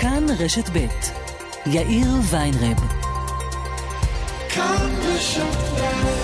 כאן רשת ב' יאיר ויינרב. כאן רשת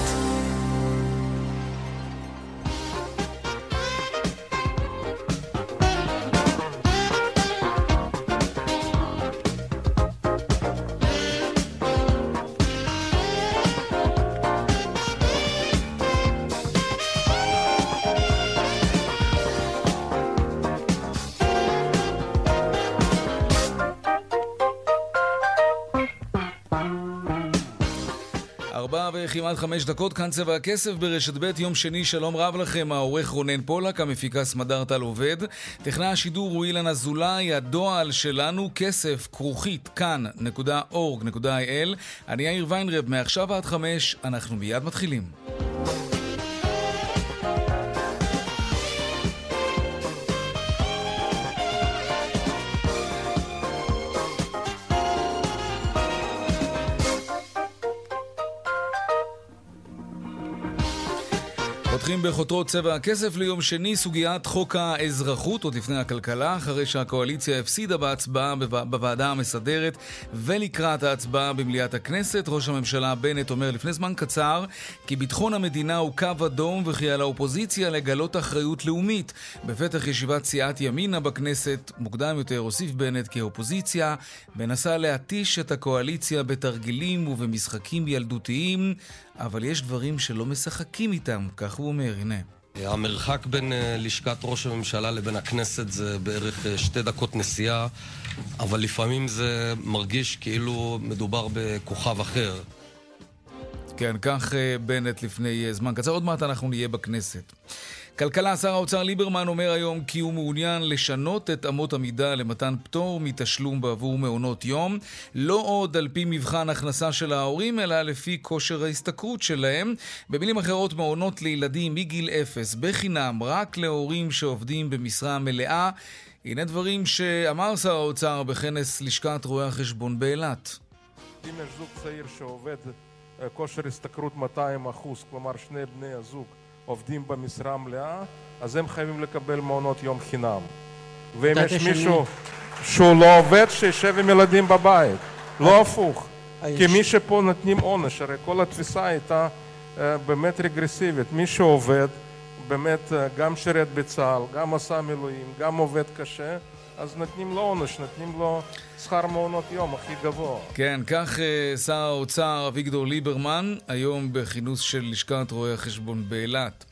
כמעט חמש דקות, כאן צבע הכסף ברשת ב', יום שני, שלום רב לכם, העורך רונן פולק, המפיקה סמדר טל עובד, טכנאי השידור הוא אילן אזולאי, הדועל שלנו, כסף, כרוכית, כאן.org.il, אני יאיר ויינרב, מעכשיו עד חמש, אנחנו מיד מתחילים. פותחים בחותרות צבע הכסף ליום שני, סוגיית חוק האזרחות, עוד לפני הכלכלה, אחרי שהקואליציה הפסידה בהצבעה בוועדה המסדרת ולקראת ההצבעה במליאת הכנסת. ראש הממשלה בנט אומר לפני זמן קצר כי ביטחון המדינה הוא קו אדום וכי על האופוזיציה לגלות אחריות לאומית. בפתח ישיבת סיעת ימינה בכנסת, מוקדם יותר הוסיף בנט כי האופוזיציה מנסה להתיש את הקואליציה בתרגילים ובמשחקים ילדותיים אבל יש דברים שלא משחקים איתם, כך הוא אומר, הנה. המרחק בין אה, לשכת ראש הממשלה לבין הכנסת זה בערך אה, שתי דקות נסיעה, אבל לפעמים זה מרגיש כאילו מדובר בכוכב אחר. כן, כך אה, בנט לפני זמן קצר. עוד מעט אנחנו נהיה בכנסת. כלכלה, שר האוצר ליברמן אומר היום כי הוא מעוניין לשנות את אמות המידה למתן פטור מתשלום בעבור מעונות יום, לא עוד על פי מבחן הכנסה של ההורים, אלא לפי כושר ההשתכרות שלהם. במילים אחרות, מעונות לילדים מגיל אפס בחינם, רק להורים שעובדים במשרה מלאה. הנה דברים שאמר שר האוצר בכנס לשכת רואי החשבון באילת. אם יש זוג צעיר שעובד אה, כושר השתכרות 200 אחוז, כלומר שני בני הזוג עובדים במשרה מלאה, אז הם חייבים לקבל מעונות יום חינם. ואם יש מישהו שהוא לא עובד, שישב עם ילדים בבית, לא הפוך. כי מי שפה נותנים עונש, הרי כל התפיסה הייתה אה, באמת רגרסיבית. מי שעובד, באמת אה, גם שירת בצה"ל, גם עשה מילואים, גם עובד קשה, אז נותנים לו עונש, נותנים לו שכר מעונות יום הכי גבוה. כן, כך uh, שר האוצר אביגדור ליברמן, היום בכינוס של לשכת רואי החשבון באילת.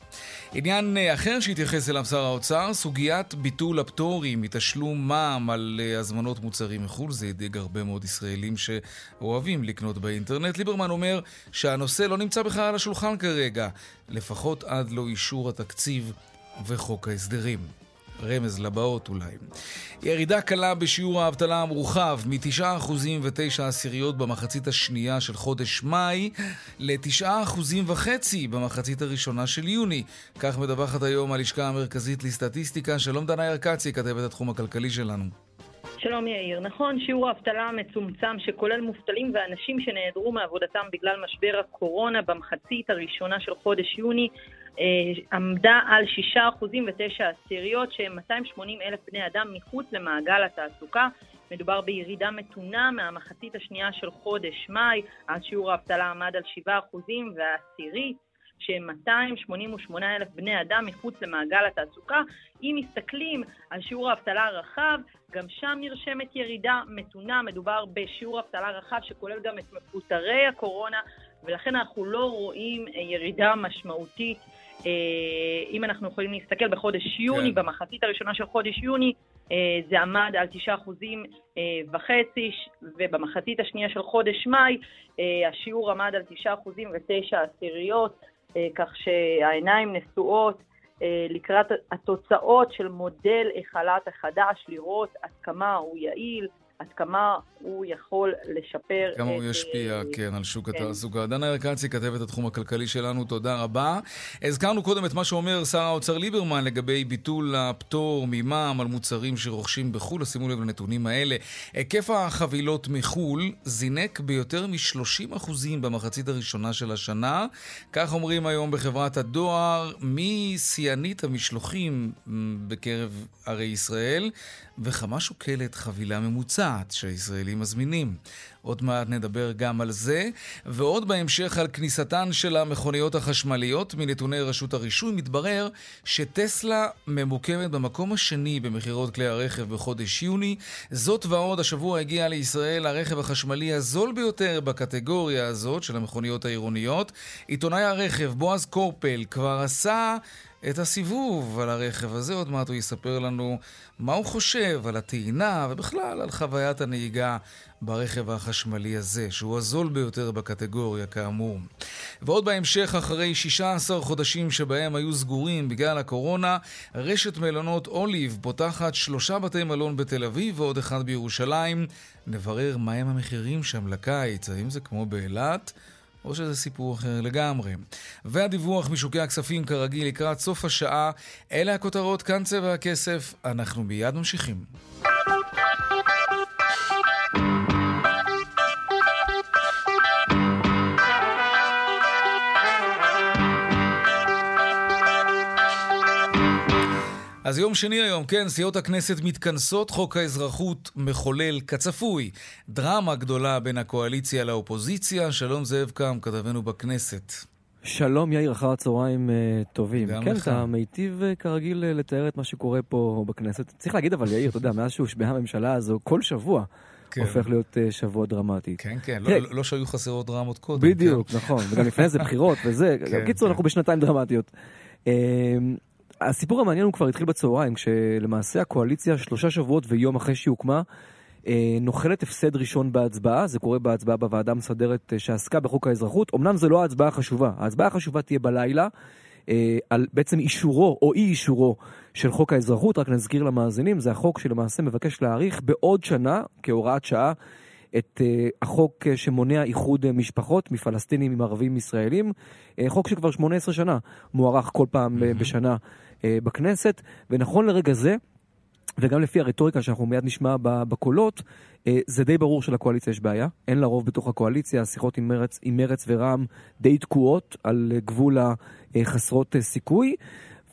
עניין uh, אחר שהתייחס אליו שר האוצר, סוגיית ביטול הפטורים מתשלום מע"מ על uh, הזמנות מוצרים מחו"ל, זה הדאיג הרבה מאוד ישראלים שאוהבים לקנות באינטרנט. ליברמן אומר שהנושא לא נמצא בכלל על השולחן כרגע, לפחות עד לא אישור התקציב וחוק ההסדרים. רמז לבאות אולי. ירידה קלה בשיעור האבטלה המורחב מ-9% ו-9 עשיריות במחצית השנייה של חודש מאי ל-9.5% במחצית הראשונה של יוני. כך מדווחת היום הלשכה המרכזית לסטטיסטיקה. שלום דנה ירקצי, כתבת התחום הכלכלי שלנו. שלום יאיר. נכון, שיעור האבטלה המצומצם שכולל מובטלים ואנשים שנעדרו מעבודתם בגלל משבר הקורונה במחצית הראשונה של חודש יוני עמדה על 6% ו-9 עשיריות, שהם 280 אלף בני אדם מחוץ למעגל התעסוקה. מדובר בירידה מתונה מהמחצית השנייה של חודש מאי, אז שיעור האבטלה עמד על 7% ועשירית. שהם 288 אלף בני אדם מחוץ למעגל התעסוקה. אם מסתכלים על שיעור האבטלה הרחב, גם שם נרשמת ירידה מתונה. מדובר בשיעור אבטלה רחב שכולל גם את מפוטרי הקורונה, ולכן אנחנו לא רואים ירידה משמעותית אה, אם אנחנו יכולים להסתכל בחודש יוני, כן. במחצית הראשונה של חודש יוני, אה, זה עמד על תשעה אחוזים אה, וחצי, ובמחצית השנייה של חודש מאי השיעור עמד על תשעה אחוזים ותשע עשיריות, כך שהעיניים נשואות לקראת התוצאות של מודל החל"ת החדש, לראות עד כמה הוא יעיל, עד כמה הוא יכול לשפר כמה את... הוא ישפיע, uh, כן, על שוק כן. התעסוקה. דנה ירקצי, כתבת התחום הכלכלי שלנו, תודה רבה. הזכרנו קודם את מה שאומר שר האוצר ליברמן לגבי ביטול הפטור ממע"מ על מוצרים שרוכשים בחו"ל. שימו לב לנתונים האלה. היקף החבילות מחו"ל זינק ביותר מ-30% במחצית הראשונה של השנה. כך אומרים היום בחברת הדואר, משיאנית המשלוחים בקרב ערי ישראל, וכמה שוקלת חבילה ממוצעת. שהישראלים מזמינים. עוד מעט נדבר גם על זה, ועוד בהמשך על כניסתן של המכוניות החשמליות. מנתוני רשות הרישוי מתברר שטסלה ממוקמת במקום השני במכירות כלי הרכב בחודש יוני. זאת ועוד, השבוע הגיע לישראל הרכב החשמלי הזול ביותר בקטגוריה הזאת של המכוניות העירוניות. עיתונאי הרכב בועז קורפל כבר עשה את הסיבוב על הרכב הזה. עוד מעט הוא יספר לנו מה הוא חושב על הטעינה ובכלל על חוויית הנהיגה ברכב החשמלי הזה, שהוא הזול ביותר בקטגוריה כאמור. ועוד בהמשך, אחרי 16 חודשים שבהם היו סגורים בגלל הקורונה, רשת מלונות אוליב פותחת שלושה בתי מלון בתל אביב ועוד אחד בירושלים. נברר מהם המחירים שם לקיץ, האם זה כמו באילת? או שזה סיפור אחר לגמרי. והדיווח משוקי הכספים כרגיל לקראת סוף השעה, אלה הכותרות, כאן צבע הכסף, אנחנו מיד ממשיכים. אז יום שני היום, כן, סיעות הכנסת מתכנסות, חוק האזרחות מחולל כצפוי. דרמה גדולה בין הקואליציה לאופוזיציה. שלום זאב קם, כתבנו בכנסת. שלום יאיר, אחר הצהריים uh, טובים. גם כן, לך. אתה מיטיב uh, כרגיל uh, לתאר את מה שקורה פה בכנסת. צריך להגיד אבל יאיר, אתה יודע, מאז שהושבעה הממשלה הזו, כל שבוע כן. הופך להיות uh, שבוע דרמטי. כן, כן, תראה, לא, לא שהיו חסרות דרמות קודם. בדיוק, נכון, וגם לפני זה בחירות וזה. כן, בקיצור, כן. אנחנו בשנתיים דרמטיות. הסיפור המעניין הוא כבר התחיל בצהריים, כשלמעשה הקואליציה שלושה שבועות ויום אחרי שהיא הוקמה, אה, נוחלת הפסד ראשון בהצבעה, זה קורה בהצבעה בוועדה המסדרת אה, שעסקה בחוק האזרחות. אמנם זו לא ההצבעה החשובה, ההצבעה החשובה תהיה בלילה, אה, על בעצם אישורו או אי אישורו של חוק האזרחות, רק נזכיר למאזינים, זה החוק שלמעשה מבקש להאריך בעוד שנה, כהוראת שעה, את החוק שמונע איחוד משפחות מפלסטינים עם ערבים ישראלים, חוק שכבר 18 שנה מוארך כל פעם. בשנה בכנסת, ונכון לרגע זה, וגם לפי הרטוריקה שאנחנו מיד נשמע בקולות, אה, זה די ברור שלקואליציה יש בעיה. אין לה רוב בתוך הקואליציה, השיחות עם מרץ, עם מרץ ורע"מ די תקועות על אה, גבול החסרות אה, סיכוי.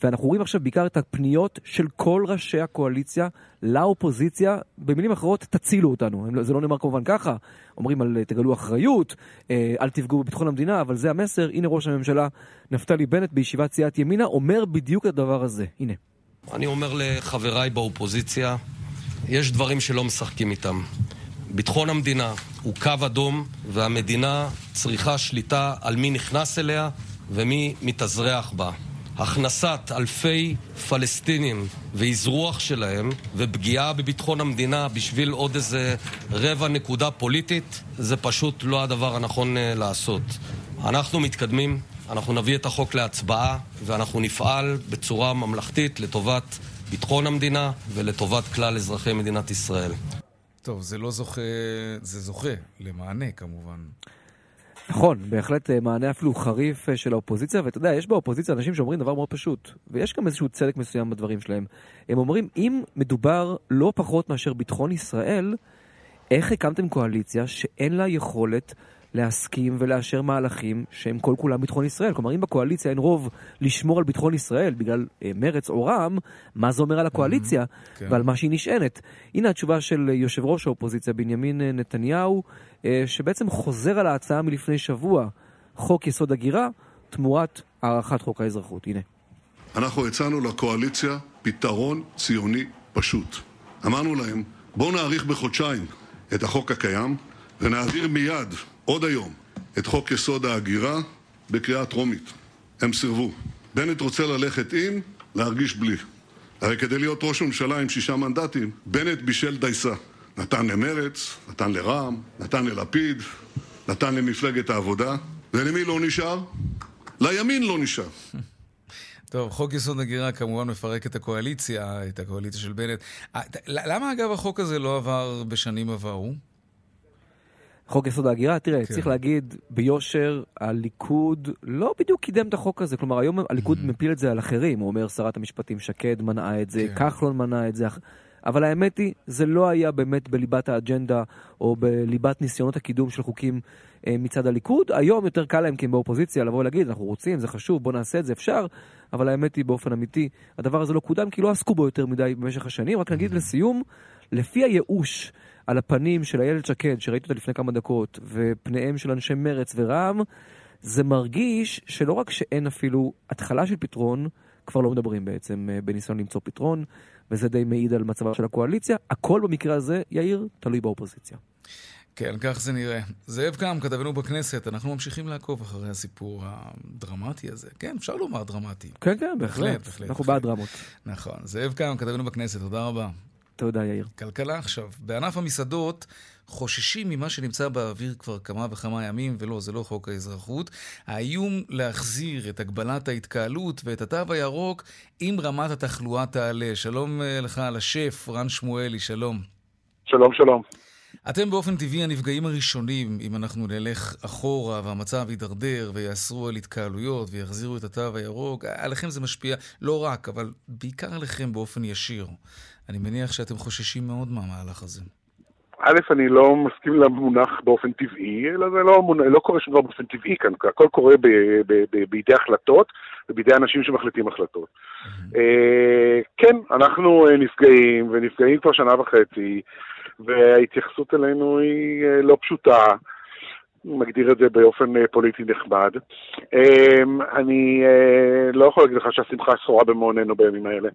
ואנחנו רואים עכשיו בעיקר את הפניות של כל ראשי הקואליציה לאופוזיציה, במילים אחרות, תצילו אותנו. לא- זה לא נאמר כמובן ככה, אומרים על אה, תגלו אחריות, אה, אל תפגעו בביטחון המדינה, אבל זה המסר. הנה ראש הממשלה נפתלי בנט בישיבת סיעת ימינה אומר בדיוק את הדבר הזה. הנה. אני אומר לחבריי באופוזיציה, יש דברים שלא משחקים איתם. ביטחון המדינה הוא קו אדום, והמדינה צריכה שליטה על מי נכנס אליה ומי מתאזרח בה. הכנסת אלפי פלסטינים ואזרוח שלהם ופגיעה בביטחון המדינה בשביל עוד איזה רבע נקודה פוליטית זה פשוט לא הדבר הנכון אה, לעשות. אנחנו מתקדמים, אנחנו נביא את החוק להצבעה ואנחנו נפעל בצורה ממלכתית לטובת ביטחון המדינה ולטובת כלל אזרחי מדינת ישראל. טוב, זה לא זוכה, זה זוכה למענה כמובן. נכון, בהחלט אה, מענה אפילו חריף אה, של האופוזיציה, ואתה יודע, יש באופוזיציה אנשים שאומרים דבר מאוד פשוט, ויש גם איזשהו צדק מסוים בדברים שלהם. הם אומרים, אם מדובר לא פחות מאשר ביטחון ישראל, איך הקמתם קואליציה שאין לה יכולת להסכים ולאשר מהלכים שהם כל כולם ביטחון ישראל? כלומר, אם בקואליציה אין רוב לשמור על ביטחון ישראל בגלל אה, מרץ או רע"מ, מה זה אומר על הקואליציה כן. ועל מה שהיא נשענת? הנה התשובה של אה, יושב ראש האופוזיציה בנימין אה, נתניהו, אה, שבעצם חוזר על ההצעה מלפני שבוע, חוק יסוד הגירה, תמורת הארכת חוק האזרחות. הנה. אנחנו הצענו לקואליציה פתרון ציוני פשוט. אמרנו להם, בואו נאריך בחודשיים את החוק הקיים ונעביר מיד, עוד היום, את חוק יסוד ההגירה בקריאה טרומית. הם סירבו. בנט רוצה ללכת עם, להרגיש בלי. הרי כדי להיות ראש ממשלה עם שישה מנדטים, בנט בישל דייסה. נתן למרץ, נתן לרע"מ, נתן ללפיד, נתן למפלגת העבודה, ולמי לא נשאר? לימין לא נשאר. טוב, חוק יסוד הגירה כמובן מפרק את הקואליציה, את הקואליציה של בנט. אה, למה אגב החוק הזה לא עבר בשנים עברו? חוק יסוד ההגירה, תראה, כן. צריך להגיד ביושר, הליכוד לא בדיוק קידם את החוק הזה. כלומר, היום הליכוד מפיל את זה על אחרים. הוא אומר, שרת המשפטים שקד מנעה את זה, כן. כחלון מנע את זה. אבל האמת היא, זה לא היה באמת בליבת האג'נדה או בליבת ניסיונות הקידום של חוקים אה, מצד הליכוד. היום יותר קל להם כי הם באופוזיציה לבוא ולהגיד, אנחנו רוצים, זה חשוב, בוא נעשה את זה, אפשר. אבל האמת היא, באופן אמיתי, הדבר הזה לא קודם כי לא עסקו בו יותר מדי במשך השנים. רק נגיד לסיום, לפי הייאוש על הפנים של איילת שקד, שראיתי אותה לפני כמה דקות, ופניהם של אנשי מרץ ורע"מ, זה מרגיש שלא רק שאין אפילו התחלה של פתרון, כבר לא מדברים בעצם אה, בניסיון למצוא פתרון, וזה די מעיד על מצבה של הקואליציה. הכל במקרה הזה, יאיר, תלוי באופוזיציה. כן, כך זה נראה. זאב קם, כתבנו בכנסת, אנחנו ממשיכים לעקוב אחרי הסיפור הדרמטי הזה. כן, אפשר לומר דרמטי. כן, כן, בהחלט. בהחלט אנחנו בעד דרמות. נכון. זאב קם, כתבנו בכנסת, תודה רבה. תודה, יאיר. כלכלה עכשיו. בענף המסעדות חוששים ממה שנמצא באוויר כבר כמה וכמה ימים, ולא, זה לא חוק האזרחות. האיום להחזיר את הגבלת ההתקהלות ואת התו הירוק אם רמת התחלואה תעלה. שלום אה, לך על השף, רן שמואלי, שלום. שלום, שלום. אתם באופן טבעי הנפגעים הראשונים, אם אנחנו נלך אחורה והמצב יידרדר ויאסרו על התקהלויות ויחזירו את התו הירוק, עליכם זה משפיע לא רק, אבל בעיקר עליכם באופן ישיר. אני מניח שאתם חוששים מאוד מהמהלך הזה. א', אני לא מסכים למונח באופן טבעי, אלא זה לא, לא קורה שום דבר באופן טבעי כאן, הכל קורה ב, ב, ב, בידי החלטות ובידי אנשים שמחליטים החלטות. Mm-hmm. כן, אנחנו אה, נפגעים, ונפגעים כבר שנה וחצי, וההתייחסות אלינו היא אה, לא פשוטה. מגדיר את זה באופן פוליטי נחמד. אני לא יכול להגיד לך שהשמחה שורה במעוננו בימים האלה.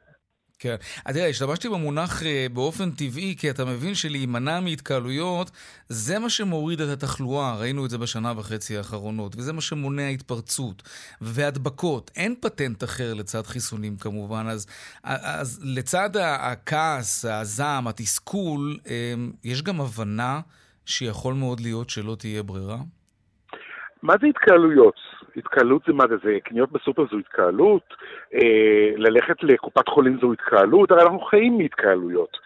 כן. אז תראה, השתמשתי במונח אה, באופן טבעי, כי אתה מבין שלהימנע מהתקהלויות, זה מה שמוריד את התחלואה, ראינו את זה בשנה וחצי האחרונות, וזה מה שמונע התפרצות והדבקות. אין פטנט אחר לצד חיסונים כמובן, אז, אז לצד הכעס, הזעם, התסכול, אה, יש גם הבנה שיכול מאוד להיות שלא תהיה ברירה? מה זה התקהלויות? התקהלות זה מה זה? זה קניות בסופר זו התקהלות? אה, ללכת לקופת חולים זו התקהלות? הרי אנחנו חיים מהתקהלויות.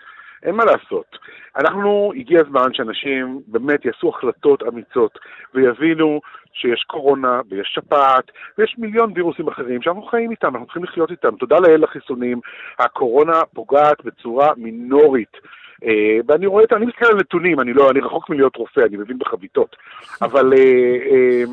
אין מה לעשות. אנחנו, הגיע הזמן שאנשים באמת יעשו החלטות אמיצות ויבינו שיש קורונה ויש שפעת ויש מיליון וירוסים אחרים שאנחנו חיים איתם, אנחנו צריכים לחיות איתם. תודה לאל לחיסונים, הקורונה פוגעת בצורה מינורית ואני רואה, אני מסתכל על נתונים, אני לא, אני רחוק מלהיות רופא, אני מבין בחביתות, אבל אה,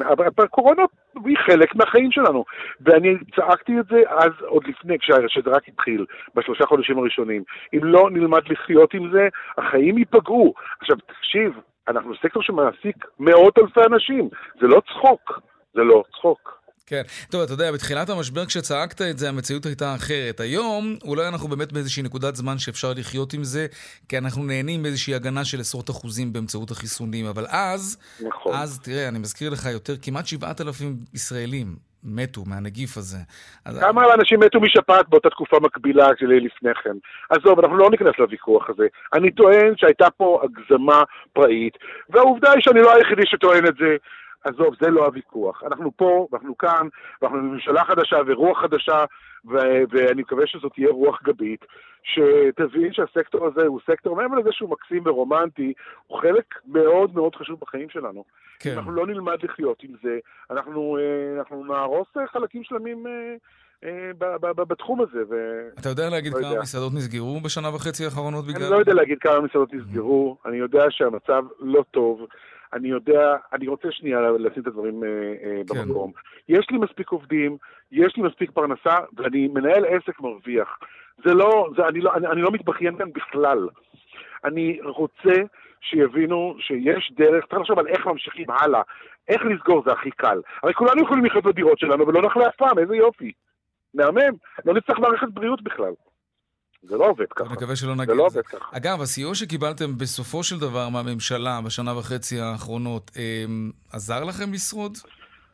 אה, הקורונה היא חלק מהחיים שלנו, ואני צעקתי את זה אז, עוד לפני, כשזה רק התחיל, בשלושה חודשים הראשונים. אם לא נלמד לחיות עם זה, החיים ייפגעו. עכשיו, תקשיב, אנחנו סקטור שמעסיק מאות אלפי אנשים, זה לא צחוק, זה לא צחוק. כן. טוב, אתה יודע, בתחילת המשבר כשצעקת את זה, המציאות הייתה אחרת. היום, אולי אנחנו באמת באיזושהי נקודת זמן שאפשר לחיות עם זה, כי אנחנו נהנים מאיזושהי הגנה של עשרות אחוזים באמצעות החיסונים. אבל אז, נכון. אז, תראה, אני מזכיר לך יותר, כמעט 7,000 ישראלים מתו מהנגיף הזה. כמה אז... אנשים מתו משפעת באותה תקופה מקבילה לפני כן? עזוב, אנחנו לא ניכנס לוויכוח הזה. אני טוען שהייתה פה הגזמה פראית, והעובדה היא שאני לא היחידי שטוען את זה. עזוב, זה לא הוויכוח. אנחנו פה, ואנחנו כאן, ואנחנו בממשלה חדשה ורוח חדשה, ו- ואני מקווה שזאת תהיה רוח גבית, שתבין שהסקטור הזה הוא סקטור, מעבר לזה שהוא מקסים ורומנטי, הוא חלק מאוד מאוד חשוב בחיים שלנו. כן. אנחנו לא נלמד לחיות עם זה, אנחנו, אה, אנחנו נהרוס חלקים שלמים... אה, אה, בתחום הזה. ו... אתה יודע להגיד לא כמה יודע. מסעדות נסגרו בשנה וחצי האחרונות בגלל... אני לא יודע להגיד כמה מסעדות נסגרו, אני יודע שהמצב לא טוב. אני יודע, אני רוצה שנייה לשים את הדברים אה, אה, כן. במקום. יש לי מספיק עובדים, יש לי מספיק פרנסה, ואני מנהל עסק מרוויח. זה לא, זה, אני, לא אני, אני לא מתבכיין כאן בכלל. אני רוצה שיבינו שיש דרך, צריך לחשוב על איך ממשיכים הלאה. איך לסגור זה הכי קל. הרי כולנו יכולים לחיות בדירות שלנו ולא נחלה אף פעם, איזה יופי. מהמם, לא נצטרך מערכת בריאות בכלל. זה לא עובד ככה. אני מקווה שלא נגיד לא את זה. ככה. אגב, הסיוע שקיבלתם בסופו של דבר מהממשלה בשנה וחצי האחרונות, אמ, עזר לכם לשרוד?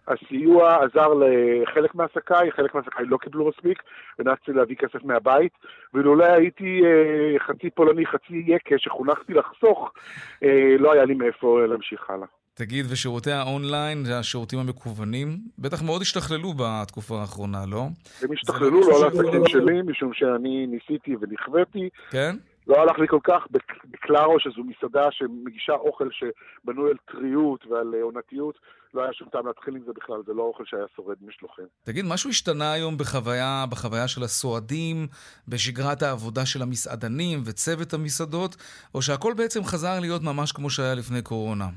הסיוע עזר לחלק מהעסקיי, חלק מהעסקיי לא קיבלו מספיק, ונאלצתי להביא כסף מהבית, ולולא הייתי אה, חצי פולני, חצי יקה, שחונכתי לחסוך, אה, לא היה לי מאיפה להמשיך הלאה. תגיד, ושירותי האונליין, זה השירותים המקוונים, בטח מאוד השתכללו בתקופה האחרונה, לא? הם השתכללו, לא על העסקים שלי, משום שאני ניסיתי ונכוויתי. כן? לא הלך לי כל כך, בקלארו, שזו מסעדה שמגישה אוכל שבנוי על טריות ועל עונתיות, לא היה שום טעם להתחיל עם זה בכלל, זה לא אוכל שהיה שורד משלוחים. תגיד, משהו השתנה היום בחוויה, בחוויה של הסועדים, בשגרת העבודה של המסעדנים וצוות המסעדות, או שהכל בעצם חזר להיות ממש כמו שהיה לפני קורונה?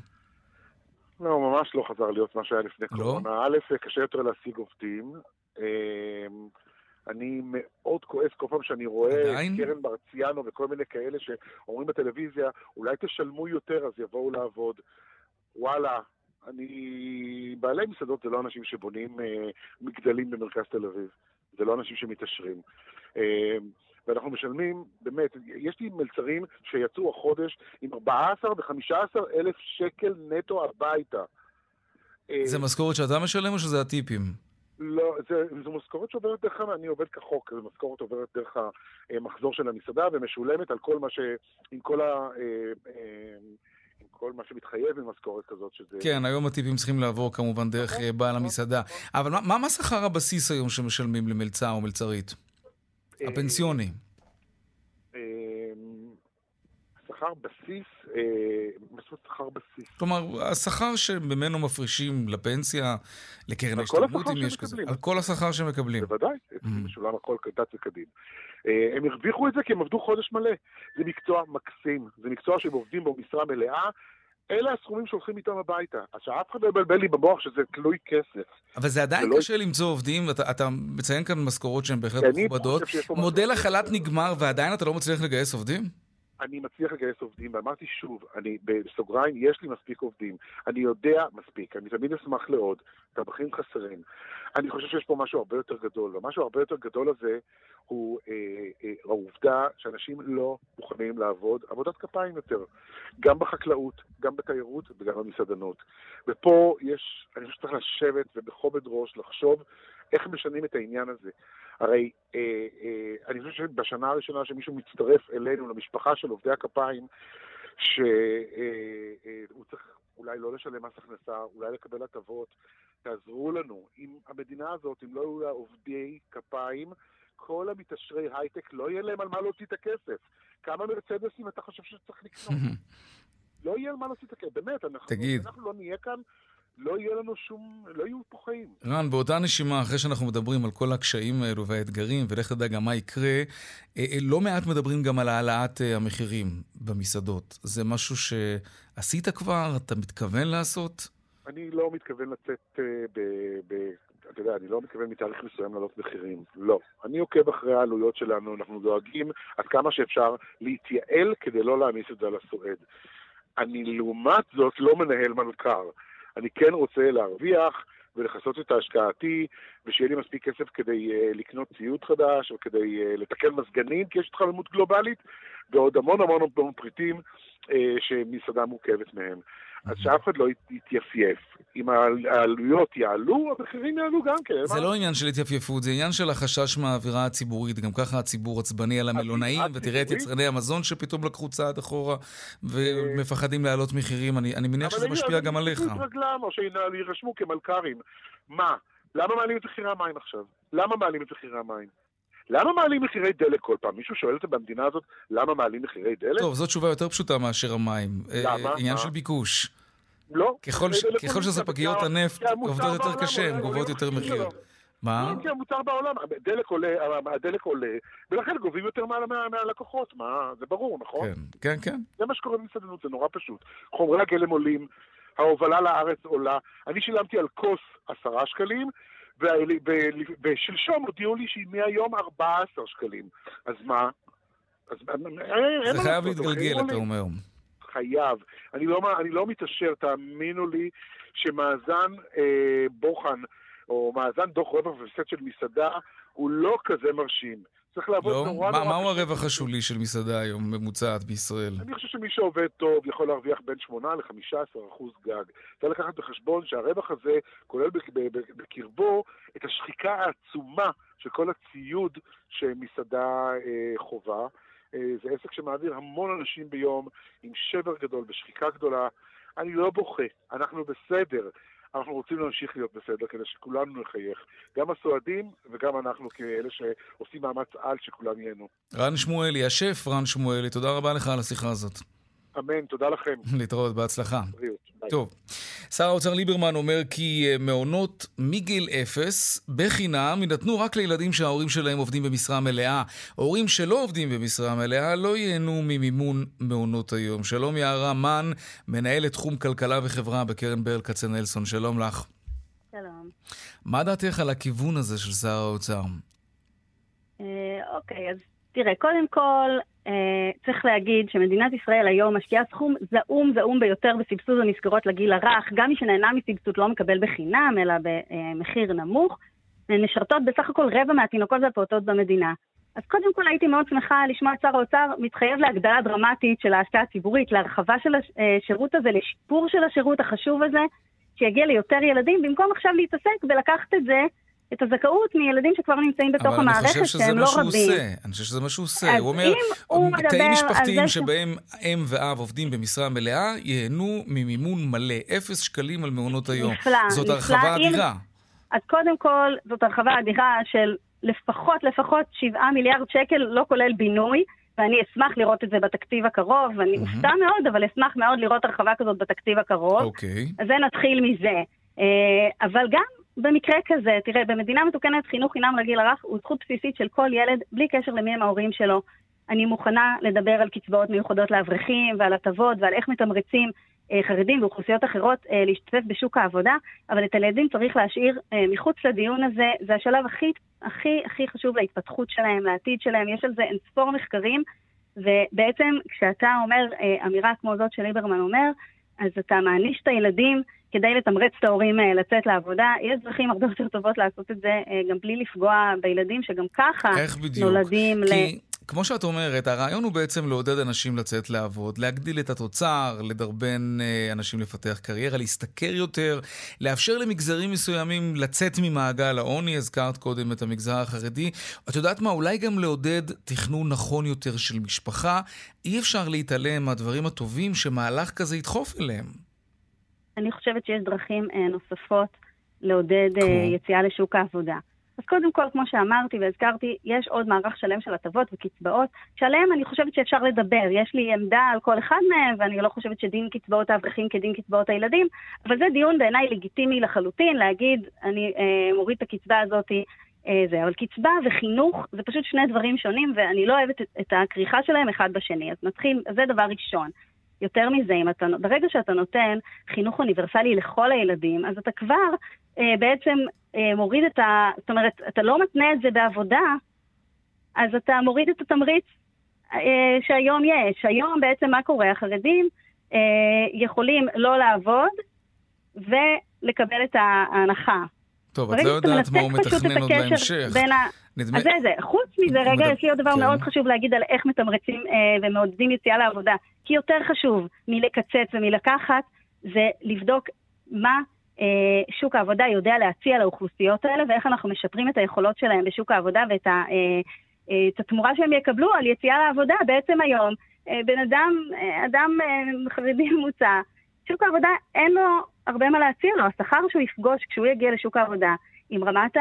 לא, ממש לא חזר להיות מה שהיה לפני לא? קורונה. א', קשה יותר להשיג עובדים. אמ, אני מאוד כועס כל פעם שאני רואה עדיין? את קרן מרציאנו וכל מיני כאלה שאומרים בטלוויזיה, אולי תשלמו יותר אז יבואו לעבוד. וואלה, אני... בעלי מסעדות זה לא אנשים שבונים אה, מגדלים במרכז תל אביב. זה לא אנשים שמתעשרים. אה, ואנחנו משלמים, באמת, יש לי מלצרים שיצאו החודש עם 14 ו-15 אלף שקל נטו הביתה. אה, זה משכורת שאתה משלם או שזה הטיפים? לא, זה, זו משכורת שעוברת דרך, אני עובד כחוק, זו משכורת עוברת דרך המחזור של המסעדה ומשולמת על כל מה ש... עם כל ה... אה, אה, עם כל מה שמתחייב ממשכורת כזאת, שזה... כן, היום הטיפים צריכים לעבור כמובן דרך בעל נכון, המסעדה. נכון. אבל מה- מה מה שכר הבסיס היום שמשלמים למלצר או מלצרית? אה, הפנסיוני. אה, שכר בסיס, אה, אומרת שכר בסיס? כלומר, השכר שממנו מפרישים לפנסיה, לקרן השכר אם יש כזה. על כל השכר שמקבלים. בוודאי, אצלי משולם הכל כדת וכדין. הם הרוויחו את זה כי הם עבדו חודש מלא. זה מקצוע מקסים, זה מקצוע שהם עובדים בו משרה מלאה. אלה הסכומים שהולכים איתם הביתה. אז שאף אחד לא יבלבל לי במוח שזה תלוי כסף. אבל זה עדיין זה לא- קשה למצוא עובדים, אתה, אתה מציין כאן משכורות שהן בהחלט מכובדות. מודל החל"ת נגמר ועדיין אתה לא מצליח לגייס עובדים? אני מצליח לגייס עובדים, ואמרתי שוב, אני בסוגריים, יש לי מספיק עובדים. אני יודע מספיק, אני תמיד אשמח לעוד, טבחים חסרים. אני חושב שיש פה משהו הרבה יותר גדול, והמשהו הרבה יותר גדול הזה הוא אה, אה, העובדה שאנשים לא מוכנים לעבוד עבודת כפיים יותר. גם בחקלאות, גם בתיירות וגם במסעדנות. ופה יש, אני חושב שצריך לשבת ובכובד ראש לחשוב איך משנים את העניין הזה. הרי אה, אה, אני חושב שבשנה הראשונה שמישהו מצטרף אלינו, למשפחה של עובדי הכפיים, שהוא אה, אה, צריך אולי לא לשלם מס הכנסה, אולי לקבל הטבות, תעזרו לנו. אם המדינה הזאת, אם לא יהיו לה עובדי כפיים, כל המתעשרי הייטק לא יהיה להם על מה להוציא את הכסף. כמה מרצדסים אתה חושב שצריך לקנות? לא יהיה על מה להוציא את הכסף, באמת, אנחנו, תגיד. אנחנו לא נהיה כאן, לא יהיה לנו שום, לא יהיו פה חיים. רן, באותה נשימה, אחרי שאנחנו מדברים על כל הקשיים האלו והאתגרים, ולך תדע גם מה יקרה, אה, אה, לא מעט מדברים גם על העלאת אה, המחירים במסעדות. זה משהו שעשית כבר? אתה מתכוון לעשות? אני לא מתכוון לצאת אה, ב... ב... אתה יודע, אני לא מתכוון מתאריך מסוים להעלות מחירים. לא. אני עוקב אחרי העלויות שלנו, אנחנו דואגים עד כמה שאפשר להתייעל כדי לא להעמיס את זה על הסועד. אני לעומת זאת לא מנהל מלכ"ר. אני כן רוצה להרוויח ולכסות את השקעתי, ושיהיה לי מספיק כסף כדי uh, לקנות ציוד חדש, או כדי uh, לתקן מזגנים, כי יש התחממות גלובלית, ועוד המון המון המון פריטים uh, שמסעדה מורכבת מהם. אז שאף אחד לא ית- יתייפייף. אם העל- העלויות יעלו, המחירים יעלו גם כן. זה? לא עניין של התייפייפות, זה עניין של החשש מהאווירה הציבורית. גם ככה הציבור עצבני על המלונאים, ותראה את? יצרני המזון שפתאום לקחו צעד אחורה ומפחדים להעלות מחירים. אני, מניח אבל שזה הם- משפיע אבל גם הם עליך. יפשטו את רגלם, או שיירשמו כמלכ"רים. מה? למה מעלים את מחירי המים עכשיו? למה מעלים את מחירי המים? למה מעלים מחירי דלק כל פעם? מישהו שואל אותם במדינה הזאת, למה מעלים מחירי דלק? טוב, זו תשובה יותר פשוטה מאשר המים. למה? אה, עניין מה? של ביקוש. לא. ככל שספקיות כי הנפט עובדות יותר קשה, הן גובות יותר מחיר. שלו. מה? לא, כי המוצר בעולם, הדלק עולה, הדלק עולה, ולכן גובים יותר מה- מה- מהלקוחות, מה, זה ברור, נכון? כן, כן, כן. זה מה שקורה במסעדנות, זה נורא פשוט. חומרי הגלם עולים, ההובלה לארץ עולה. אני שילמתי על כוס עשרה שקלים, ושלשום הודיעו לי שהיא מהיום 14 שקלים. אז מה? אז זה חייב להתגלגל, אתה. אומר. חייב. אני לא, אני לא מתעשר, תאמינו לי, שמאזן אה, בוחן, או מאזן דוח רווח והפסד של מסעדה, הוא לא כזה מרשים. צריך לעבוד לא? נורא מה- נורא מהו. הרווח השולי של מסעדה היום ממוצעת בישראל? אני חושב שמי שעובד טוב יכול להרוויח בין 8 ל-15 אחוז גג. צריך לקחת בחשבון שהרווח הזה כולל בקרבו את השחיקה העצומה של כל הציוד שמסעדה אה, חובה. אה, זה עסק שמעביר המון אנשים ביום עם שבר גדול ושחיקה גדולה. אני לא בוכה, אנחנו בסדר. אנחנו רוצים להמשיך להיות בסדר כדי שכולנו נחייך. גם הסועדים וגם אנחנו כאלה שעושים מאמץ על שכולם ייהנו. רן שמואלי, השף רן שמואלי, תודה רבה לך על השיחה הזאת. אמן, תודה לכם. להתראות, בהצלחה. בריאות. טוב, שר האוצר ליברמן אומר כי אה, מעונות מגיל אפס בחינם יינתנו רק לילדים שההורים שלהם עובדים במשרה מלאה. הורים שלא עובדים במשרה מלאה לא ייהנו ממימון מעונות היום. שלום יערה מן, מנהלת תחום כלכלה וחברה בקרן ברל כצנלסון, שלום לך. שלום. מה דעתך על הכיוון הזה של שר האוצר? אוקיי, אז תראה, קודם כל, אה, צריך להגיד שמדינת ישראל היום משקיעה סכום זעום זעום ביותר בסבסוד המסגרות לגיל הרך. גם מי שנהנה מסבסוד לא מקבל בחינם, אלא במחיר נמוך. הן משרתות בסך הכל רבע מהתינוקות והפעוטות במדינה. אז קודם כל הייתי מאוד שמחה לשמוע את שר האוצר מתחייב להגדלה דרמטית של ההשקעה הציבורית, להרחבה של השירות הזה, לשיפור של השירות החשוב הזה, שיגיע ליותר ילדים, במקום עכשיו להתעסק ולקחת את זה את הזכאות מילדים שכבר נמצאים בתוך המערכת, שהם לא רבים. אני חושב שזה מה שהוא עושה. הוא אומר, תאים משפחתיים שבהם אם ואב עובדים במשרה מלאה, ייהנו ממימון מלא, אפס שקלים על מעונות היום. נפלא, זאת הרחבה אדירה. אז קודם כל, זאת הרחבה אדירה של לפחות, לפחות 7 מיליארד שקל, לא כולל בינוי. ואני אשמח לראות את זה בתקציב הקרוב, ואני אופתע mm-hmm. מאוד, אבל אשמח מאוד לראות הרחבה כזאת בתקציב הקרוב. אוקיי. Okay. אז זה נתחיל מזה. אה, אבל גם במקרה כזה, תראה, במדינה מתוקנת חינוך חינם לגיל הרך הוא זכות בסיסית של כל ילד, בלי קשר למי הם ההורים שלו. אני מוכנה לדבר על קצבאות מיוחדות לאברכים ועל הטבות ועל איך מתמרצים אה, חרדים ואוכלוסיות אחרות אה, להשתתף בשוק העבודה, אבל את הילדים צריך להשאיר אה, מחוץ לדיון הזה, זה השלב הכי, הכי, הכי חשוב להתפתחות שלהם, לעתיד שלהם, יש על זה אינספור מחקרים, ובעצם כשאתה אומר אה, אמירה כמו זאת שליברמן אומר, אז אתה מעניש את הילדים כדי לתמרץ את ההורים אה, לצאת לעבודה. יש דרכים הרבה יותר טובות לעשות את זה, אה, גם בלי לפגוע בילדים שגם ככה נולדים כי... ל... כמו שאת אומרת, הרעיון הוא בעצם לעודד אנשים לצאת לעבוד, להגדיל את התוצר, לדרבן אה, אנשים לפתח קריירה, להשתכר יותר, לאפשר למגזרים מסוימים לצאת ממעגל העוני, הזכרת קודם את המגזר החרדי. את יודעת מה, אולי גם לעודד תכנון נכון יותר של משפחה. אי אפשר להתעלם מהדברים הטובים שמהלך כזה ידחוף אליהם. אני חושבת שיש דרכים אה, נוספות לעודד אה, יציאה לשוק העבודה. אז קודם כל, כמו שאמרתי והזכרתי, יש עוד מערך שלם של הטבות וקצבאות, שעליהם אני חושבת שאפשר לדבר. יש לי עמדה על כל אחד מהם, ואני לא חושבת שדין קצבאות האברכים כדין קצבאות הילדים, אבל זה דיון בעיניי לגיטימי לחלוטין, להגיד, אני אה, מוריד את הקצבה הזאת, אה, זה. אבל קצבה וחינוך זה פשוט שני דברים שונים, ואני לא אוהבת את, את הכריכה שלהם אחד בשני. אז נתחיל, זה דבר ראשון. יותר מזה, אם אתה, ברגע שאתה נותן חינוך אוניברסלי לכל הילדים, אז אתה כבר בעצם אה, מוריד את ה... זאת אומרת, אתה לא מתנה את זה בעבודה, אז אתה מוריד את התמריץ אה, שהיום יש. היום בעצם מה קורה? החרדים אה, יכולים לא לעבוד ולקבל את ההנחה. טוב, את לא יודעת מה הוא מתכנן עוד בהמשך. נדמה... אז זה זה. חוץ מזה, רגע, יש לי עוד דבר כן. מאוד חשוב להגיד על איך מתמרצים אה, ומעודדים יציאה לעבודה. כי יותר חשוב מלקצץ ומלקחת, זה לבדוק מה אה, שוק העבודה יודע להציע לאוכלוסיות האלה, ואיך אנחנו משפרים את היכולות שלהם בשוק העבודה ואת ה, אה, אה, את התמורה שהם יקבלו על יציאה לעבודה. בעצם היום, אה, בן אדם, אה, אדם אה, חרדי ממוצע, שוק העבודה אין לו הרבה מה להציע לו. השכר שהוא יפגוש כשהוא יגיע לשוק העבודה, עם רמת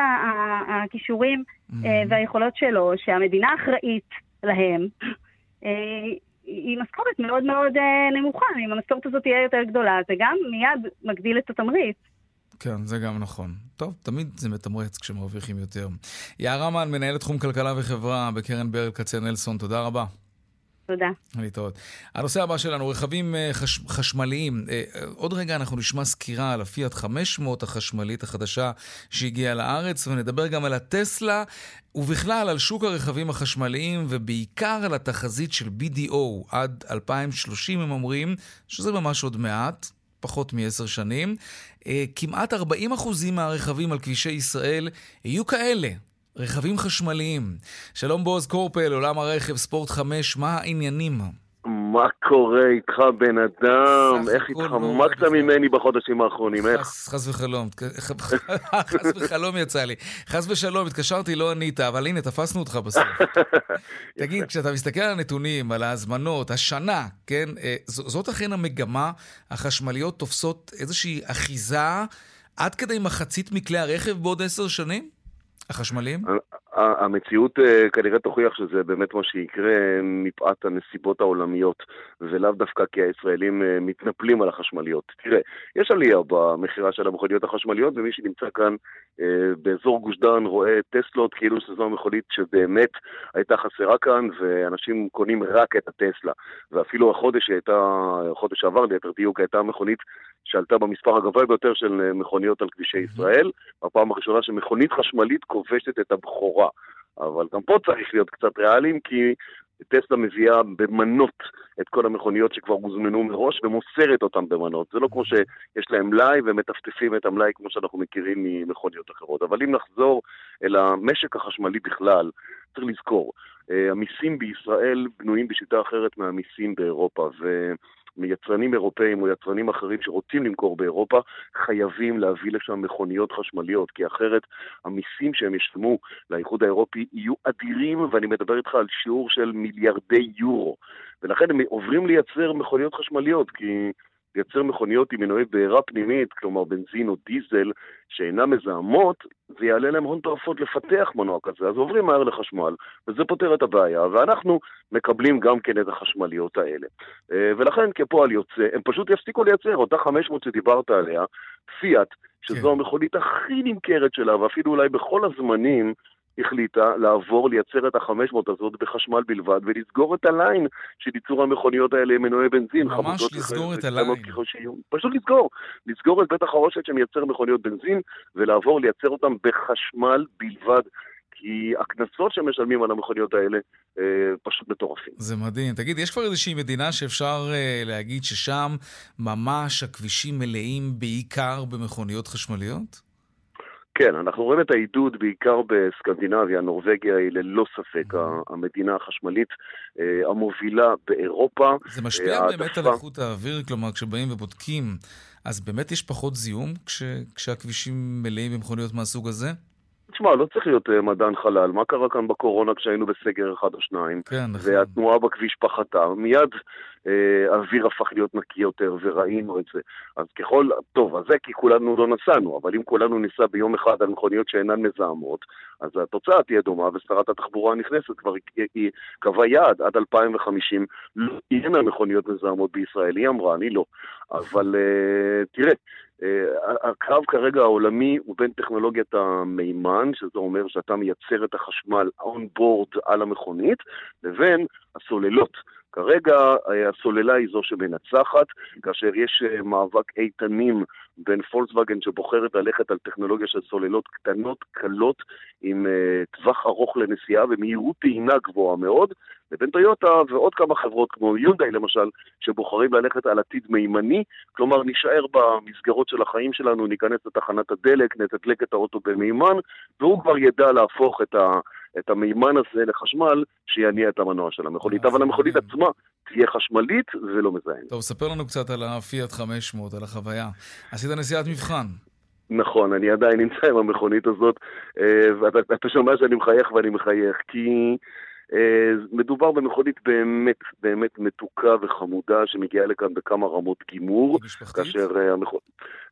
הכישורים mm-hmm. והיכולות שלו, שהמדינה אחראית להם, אה, היא משכורת מאוד מאוד אה, נמוכה. אם המשכורת הזאת תהיה יותר גדולה, זה גם מיד מגדיל את התמריץ. כן, זה גם נכון. טוב, תמיד זה מתמרץ כשמרוויחים יותר. יערה מן, מנהלת תחום כלכלה וחברה בקרן ברל כצנלסון, תודה רבה. תודה. להתראות. הנושא הבא שלנו, רכבים אה, חש, חשמליים. אה, עוד רגע אנחנו נשמע סקירה על הפיאט 500 החשמלית החדשה שהגיעה לארץ, ונדבר גם על הטסלה, ובכלל על שוק הרכבים החשמליים, ובעיקר על התחזית של BDO עד 2030, הם אומרים, שזה ממש עוד מעט. פחות מעשר שנים, אה, כמעט 40% מהרכבים על כבישי ישראל יהיו כאלה. רכבים חשמליים. שלום בועז קורפל, עולם הרכב, ספורט 5, מה העניינים? מה קורה איתך, בן אדם? איך התחמקת ממני בחודשים האחרונים, איך? חס וחלום, חס וחלום יצא לי. חס ושלום, התקשרתי, לא ענית, אבל הנה, תפסנו אותך בסוף. תגיד, כשאתה מסתכל על הנתונים, על ההזמנות, השנה, כן, אה, זאת אכן המגמה, החשמליות תופסות איזושהי אחיזה עד כדי מחצית מכלי הרכב בעוד עשר שנים? החשמליים? המציאות אה, כנראה תוכיח שזה באמת מה שיקרה מפאת הנסיבות העולמיות, ולאו דווקא כי הישראלים אה, מתנפלים על החשמליות. תראה, יש עלייה במכירה של המכוניות החשמליות, ומי שנמצא כאן אה, באזור גוש דן רואה טסלות כאילו שזו המכונית שבאמת הייתה חסרה כאן, ואנשים קונים רק את הטסלה. ואפילו החודש הייתה, החודש שעבר ליתר דיוק, הייתה מכונית שעלתה במספר הגבוה ביותר של מכוניות על כבישי ישראל, בפעם הראשונה שמכונית חשמלית כובשת את הבכורה. אבל גם פה צריך להיות קצת ריאליים, כי טסלה מביאה במנות את כל המכוניות שכבר הוזמנו מראש ומוסרת אותן במנות. זה לא כמו שיש להם מלאי ומטפטפים את המלאי כמו שאנחנו מכירים ממכוניות אחרות. אבל אם נחזור אל המשק החשמלי בכלל, צריך לזכור, אה, המיסים בישראל בנויים בשיטה אחרת מהמיסים באירופה, ו... מיצרנים אירופאים או יצרנים אחרים שרוצים למכור באירופה, חייבים להביא לשם מכוניות חשמליות, כי אחרת המיסים שהם ישלמו לאיחוד האירופי יהיו אדירים, ואני מדבר איתך על שיעור של מיליארדי יורו. ולכן הם עוברים לייצר מכוניות חשמליות, כי לייצר מכוניות עם מנועי בעירה פנימית, כלומר בנזין או דיזל, שאינן מזהמות, זה יעלה להם הון תועפות לפתח מנוע כזה, אז עוברים מהר לחשמל, וזה פותר את הבעיה, ואנחנו מקבלים גם כן את החשמליות האלה. אה, ולכן כפועל יוצא, הם פשוט יפסיקו לייצר, אותה 500 שדיברת עליה, פיאט, שזו כן. המכונית הכי נמכרת שלה, ואפילו אולי בכל הזמנים, החליטה לעבור לייצר את ה-500 הזאת בחשמל בלבד ולסגור את הליין של ייצור המכוניות האלה עם מנועי בנזין. ממש לסגור את הליין. פשוט לסגור. לסגור את בית החרושת שמייצר מכוניות בנזין ולעבור לייצר אותם בחשמל בלבד. כי הקנסות שמשלמים על המכוניות האלה אה, פשוט מטורפים. זה מדהים. תגיד, יש כבר איזושהי מדינה שאפשר אה, להגיד ששם ממש הכבישים מלאים בעיקר במכוניות חשמליות? כן, אנחנו רואים את העידוד בעיקר בסקנדינביה, נורבגיה היא ללא ספק המדינה החשמלית אה, המובילה באירופה. זה משפיע העדפה... באמת על איכות האוויר, כלומר כשבאים ובודקים, אז באמת יש פחות זיהום כש... כשהכבישים מלאים במכוניות מהסוג הזה? תשמע, לא צריך להיות uh, מדען חלל. מה קרה כאן בקורונה כשהיינו בסגר אחד או שניים? כן, נכון. והתנועה בכביש פחתה. מיד uh, האוויר הפך להיות נקי יותר, וראינו את זה. אז ככל... טוב, אז זה כי כולנו לא נסענו, אבל אם כולנו ניסע ביום אחד על מכוניות שאינן מזהמות, אז התוצאה תהיה דומה, ושרת התחבורה הנכנסת כבר היא קבעה יעד עד 2050, לא תהיינה מכוניות מזהמות בישראל. היא אמרה, אני לא. אבל uh, תראה, הקרב כרגע העולמי הוא בין טכנולוגיית המימן, שזה אומר שאתה מייצר את החשמל board על המכונית, לבין הסוללות. כרגע אה, הסוללה היא זו שמנצחת, כאשר יש אה, מאבק איתנים בין פולקסווגן שבוחרת ללכת על טכנולוגיה של סוללות קטנות, קלות, עם uh, טווח ארוך לנסיעה ומהירות טעינה גבוהה מאוד, לבין טויוטה ועוד כמה חברות כמו יונדאי למשל, שבוחרים ללכת על עתיד מימני, כלומר נישאר במסגרות של החיים שלנו, ניכנס לתחנת הדלק, נתדלק את האוטו במימן, והוא כבר ידע להפוך את ה... את המימן הזה לחשמל שיניע את המנוע של המכונית. אבל המכונית עצמה תהיה חשמלית ולא מזהם. טוב, ספר לנו קצת על הפיאט 500, על החוויה. עשית נסיעת מבחן. נכון, אני עדיין נמצא עם המכונית הזאת, אה, ואתה שומע שאני מחייך ואני מחייך, כי אה, מדובר במכונית באמת, באמת מתוקה וחמודה, שמגיעה לכאן בכמה רמות גימור. כאשר אה, המכונית...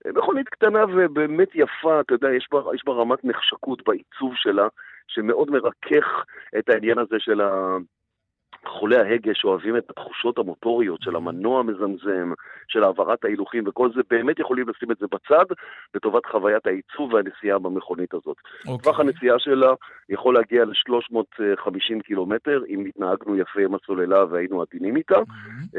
מכונית קטנה ובאמת יפה, אתה יודע, יש בה, יש בה רמת נחשקות בעיצוב שלה, שמאוד מרכך את העניין הזה של ה... חולי ההגה שאוהבים את התחושות המוטוריות של המנוע המזמזם, של העברת ההילוכים וכל זה, באמת יכולים לשים את זה בצד לטובת חוויית העיצוב והנסיעה במכונית הזאת. Okay. אוקיי. טווח הנסיעה שלה יכול להגיע ל-350 קילומטר, אם התנהגנו יפה עם הסוללה והיינו עדינים איתה. Mm-hmm.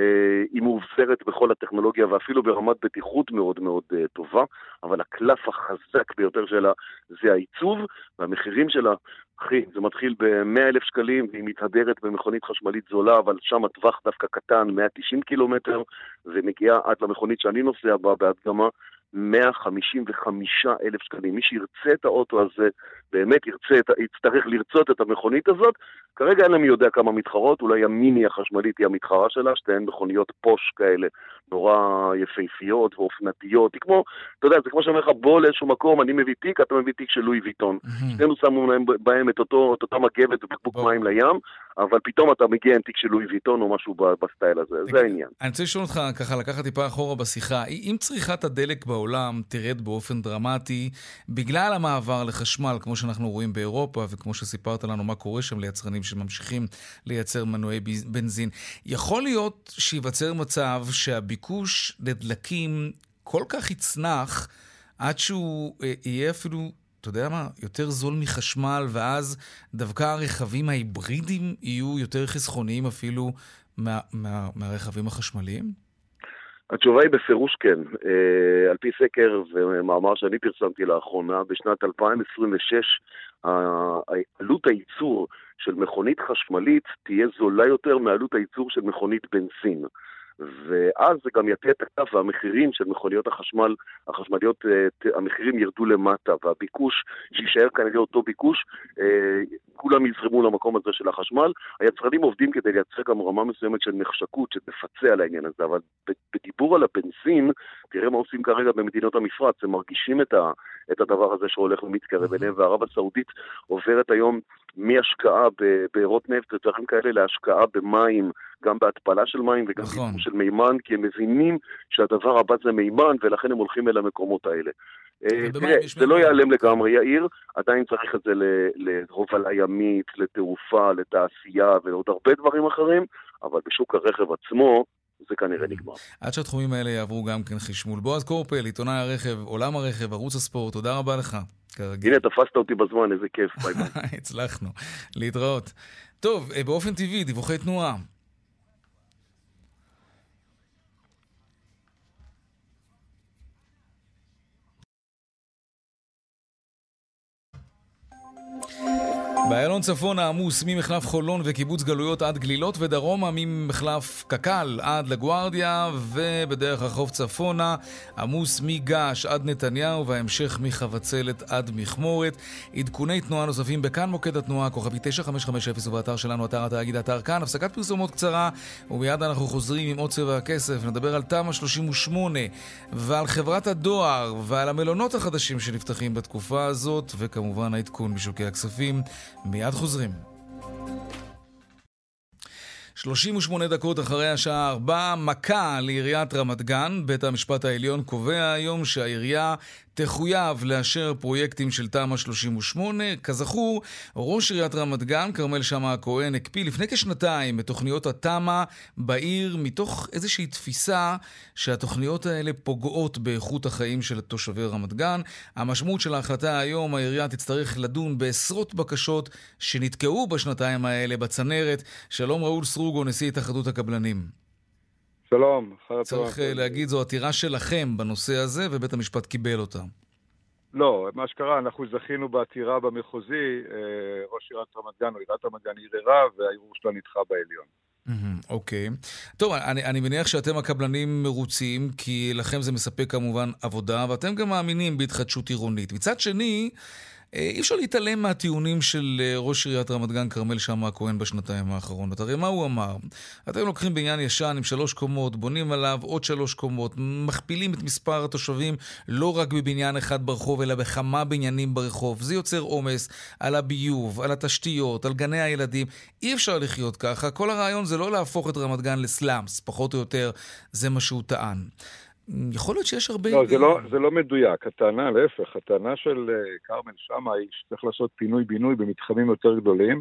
היא מאובזרת בכל הטכנולוגיה ואפילו ברמת בטיחות מאוד מאוד אה, טובה, אבל הקלף החזק ביותר שלה זה העיצוב, והמחירים שלה אחי, זה מתחיל ב-100 אלף שקלים, והיא מתהדרת במכונית חשמלית זולה, אבל שם הטווח דווקא קטן, 190 קילומטר, ומגיעה עד למכונית שאני נוסע בה בהדגמה, 155 אלף שקלים. מי שירצה את האוטו הזה, באמת ירצה, יצטרך לרצות את המכונית הזאת. כרגע אין להם מי יודע כמה מתחרות, אולי המיני החשמלית היא המתחרה שלה, שתיהן מכוניות פוש כאלה, נורא יפהפיות ואופנתיות. היא כמו, אתה יודע, זה כמו שאומר לך, בוא לאיזשהו מקום, אני מביא תיק, אתה מביא תיק של לואי ויטון. שנינו שמו להם בהם את אותו, את אותה מגבת ובקבוק מים לים, אבל פתאום אתה מגיע עם תיק של לואי ויטון או משהו בסטייל הזה, זה העניין. אני רוצה לשאול אותך, ככה לקחת טיפה אחורה בשיחה, אם צריכת הדלק בעולם תרד באופן דרמטי, בגלל המעבר לחשמל, כמו שאנחנו רואים באירופה, וכמו שסיפרת לנו מה קורה שם ליצרנים שממשיכים לייצר מנועי בנזין, יכול להיות שייווצר מצב שהביקוש לדלקים כל כך יצנח, עד שהוא אה, יהיה אפילו אתה יודע מה, יותר זול מחשמל, ואז דווקא הרכבים ההיברידיים יהיו יותר חסכוניים אפילו מה, מה, מהרכבים החשמליים? התשובה היא בפירוש כן. Uh, על פי סקר ומאמר שאני פרסמתי לאחרונה, בשנת 2026 עלות הייצור של מכונית חשמלית תהיה זולה יותר מעלות הייצור של מכונית בנזין. ואז זה גם יטה את הכף והמחירים של מכוניות החשמל, החשמליות, אה, המחירים ירדו למטה, והביקוש, שיישאר כנראה אותו ביקוש, אה, כולם יזרמו למקום הזה של החשמל. היצרנים עובדים כדי לייצר גם רמה מסוימת של נחשקות שתפצה על העניין הזה, אבל בדיבור על הבנזין, תראה מה עושים כרגע במדינות המפרץ, הם מרגישים את, ה, את הדבר הזה שהולך ומתקרב אליהם, וערב הסעודית עוברת היום מהשקעה בבארות נפט ודברים כאלה להשקעה במים, גם בהתפלה של מים וגם נכון. של מימן, כי הם מבינים שהדבר הבא זה מימן, ולכן הם הולכים אל המקומות האלה. אה, תראה, זה לא ייעלם לגמרי, יאיר, עדיין צריך את זה להובלה ימית, לתעופה, לתעשייה ולעוד הרבה דברים אחרים, אבל בשוק הרכב עצמו, זה כנראה נגמר. עד שהתחומים האלה יעברו גם כן חשמול. בועז קורפל, עיתונאי הרכב, עולם הרכב, ערוץ הספורט, תודה רבה לך. כרגיל. הנה, תפסת אותי בזמן, איזה כיף, ביי ביי. הצלחנו. להתראות. טוב, אה, באופן טבעי, דיווחי תנועה. Música באיילון צפון העמוס ממחלף חולון וקיבוץ גלויות עד גלילות ודרומה ממחלף קק"ל עד לגוארדיה ובדרך החוף צפונה עמוס מגעש עד נתניהו וההמשך מחבצלת עד מכמורת. עדכוני תנועה נוספים בכאן מוקד התנועה כוכבי 9550 ובאתר שלנו אתר התאגיד אתר כאן. הפסקת פרסומות קצרה ומיד אנחנו חוזרים עם עוד צבע הכסף. נדבר על תמ"א 38 ועל חברת הדואר ועל המלונות החדשים שנפתחים בתקופה הזאת וכמובן העדכון בשוקי הכספים מיד חוזרים. 38 דקות אחרי השעה 4, מכה לעיריית רמת גן. בית המשפט העליון קובע היום שהעירייה תחויב לאשר פרויקטים של תמ"א 38. כזכור, ראש עיריית רמת גן, כרמל שאמה הכהן, הקפיא לפני כשנתיים את תוכניות התמ"א בעיר מתוך איזושהי תפיסה שהתוכניות האלה פוגעות באיכות החיים של תושבי רמת גן. המשמעות של ההחלטה היום, העירייה תצטרך לדון בעשרות בקשות שנתקעו בשנתיים האלה בצנרת. שלום ראול סרוגו, נשיא התאחדות הקבלנים. שלום, אחר הצהריים. צריך אה, להגיד, זו עתירה שלכם בנושא הזה, ובית המשפט קיבל אותה. לא, מה שקרה, אנחנו זכינו בעתירה במחוזי, אה, ראש עיריית רמת גן או עיריית רמת גן ערערה, והערעור שלה נדחה בעליון. אוקיי. Okay. טוב, אני, אני מניח שאתם הקבלנים מרוצים, כי לכם זה מספק כמובן עבודה, ואתם גם מאמינים בהתחדשות עירונית. מצד שני, אי אפשר להתעלם מהטיעונים של אה, ראש עיריית רמת גן, כרמל שאמה הכהן, בשנתיים האחרונות. הרי מה הוא אמר? אתם לוקחים בניין ישן עם שלוש קומות, בונים עליו עוד שלוש קומות, מכפילים את מספר התושבים לא רק בבניין אחד ברחוב, אלא בכמה בניינים ברחוב. זה יוצר עומס על הביוב, על התשתיות, על גני הילדים. אי אפשר לחיות ככה. כל הרעיון זה לא להפוך את רמת גן לסלאמס, פחות או יותר, זה מה שהוא טען. יכול להיות שיש הרבה... לא, זה לא, זה לא מדויק. הטענה, להפך, הטענה של אה, כרמל שאמה היא שצריך לעשות פינוי-בינוי במתחמים יותר גדולים.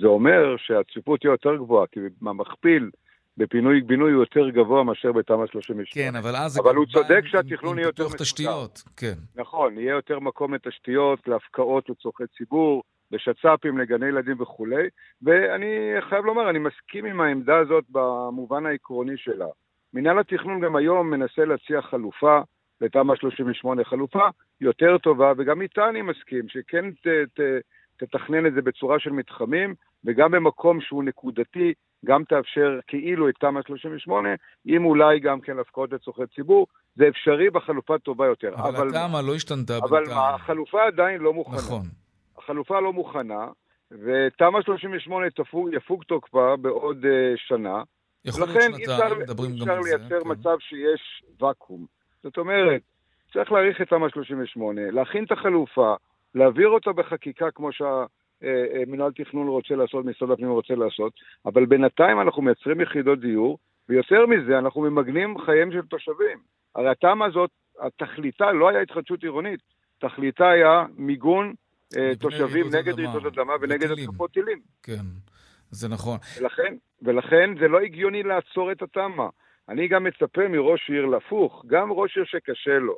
זה אומר שהצפיפות תהיה יותר גבוהה, כי המכפיל בפינוי-בינוי הוא יותר גבוה מאשר בתמ"א 38. כן, אבל אז... אבל הוא צודק שהתכנון יהיה יותר מסודר. תשתיות, כן. נכון, יהיה יותר מקום לתשתיות, להפקעות לצורכי ציבור, לשצ"פים, לגני ילדים וכולי. ואני חייב לומר, אני מסכים עם העמדה הזאת במובן העקרוני שלה. מנהל התכנון גם היום מנסה להציע חלופה לתמ"א 38, חלופה יותר טובה, וגם איתה אני מסכים, שכן ת, ת, תתכנן את זה בצורה של מתחמים, וגם במקום שהוא נקודתי, גם תאפשר כאילו את תמ"א 38, אם אולי גם כן הפקעות לצורכי ציבור, זה אפשרי בחלופה טובה יותר. אבל, אבל התמ"א לא השתנתה אבל בינתיים. אבל החלופה עדיין לא מוכנה. נכון. החלופה לא מוכנה, ותמ"א 38 תפוג, יפוג תוקפה בעוד uh, שנה, יכול להיות שנתיים, מדברים גם על זה. לכן אפשר לייצר כן. מצב שיש ואקום. זאת אומרת, צריך להאריך את תמ"א 38, להכין את החלופה, להעביר אותה בחקיקה כמו שהמינהל תכנון רוצה לעשות, משרד הפנים רוצה לעשות, אבל בינתיים אנחנו מייצרים יחידות דיור, ויותר מזה, אנחנו ממגנים חייהם של תושבים. הרי התמ"א הזאת, התכליתה לא היה התחדשות עירונית, תכליתה היה מיגון אה, תושבים נגד רעידות אדמה ונגד התקפות טילים. כן. זה נכון. ולכן, ולכן זה לא הגיוני לעצור את התמ"א. אני גם מצפה מראש עיר להפוך, גם ראש עיר שקשה לו,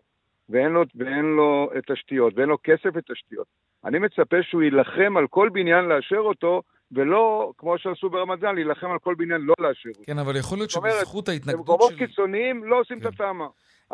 ואין לו, ואין לו תשתיות, ואין לו כסף לתשתיות. אני מצפה שהוא יילחם על כל בניין לאשר אותו, ולא, כמו שעשו ברמת גן, להילחם על כל בניין לא לאשר אותו. כן, אבל יכול להיות שבזכות ההתנגדות של... במקומות קיצוניים לא עושים כן. את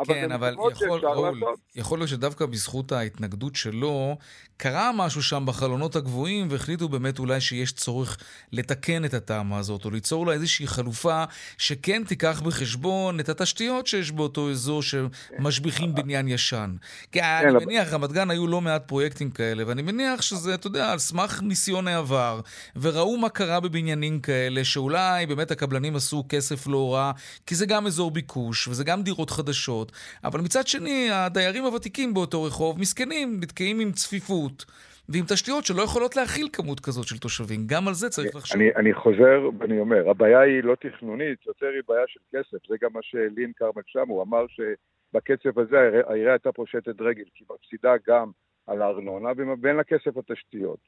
כן, אבל יכול, ראול, יכול להיות שדווקא בזכות ההתנגדות שלו, קרה משהו שם בחלונות הגבוהים, והחליטו באמת אולי שיש צורך לתקן את הטעמה הזאת, או ליצור לה איזושהי חלופה שכן תיקח בחשבון את התשתיות שיש באותו אזור שמשביחים בניין ישן. כי כן, אני מניח, רמת גן היו לא מעט פרויקטים כאלה, ואני מניח שזה, אתה יודע, על סמך ניסיון העבר, וראו מה קרה בבניינים כאלה, שאולי באמת הקבלנים עשו כסף לא רע, כי זה גם אזור ביקוש, וזה גם דירות חדשות. הזאת, אבל מצד שני, הדיירים הוותיקים באותו רחוב מסכנים, נתקעים עם צפיפות. ועם תשתיות שלא יכולות להכיל כמות כזאת של תושבים. גם על זה צריך לחשוב. אני, אני חוזר ואני אומר, הבעיה היא לא תכנונית, יותר היא בעיה של כסף. זה גם מה שלין כרמל שם, הוא אמר שבקצב הזה העירייה הייתה פושטת רגל, כי היא מפסידה גם על הארנונה ואין לה כסף לתשתיות.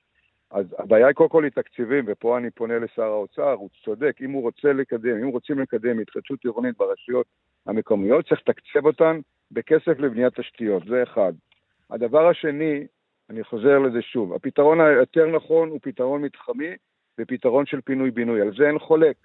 אז הבעיה היא קודם כל היא תקציבים, ופה אני פונה לשר האוצר, הוא צודק, אם הוא רוצה לקדם, אם רוצים לקדם התחדשות עירונית ברשויות המקומיות, צריך לתקצב אותן בכסף לבניית תשתיות, זה אחד. הדבר השני, אני חוזר לזה שוב, הפתרון היותר נכון הוא פתרון מתחמי ופתרון של פינוי-בינוי, על זה אין חולק.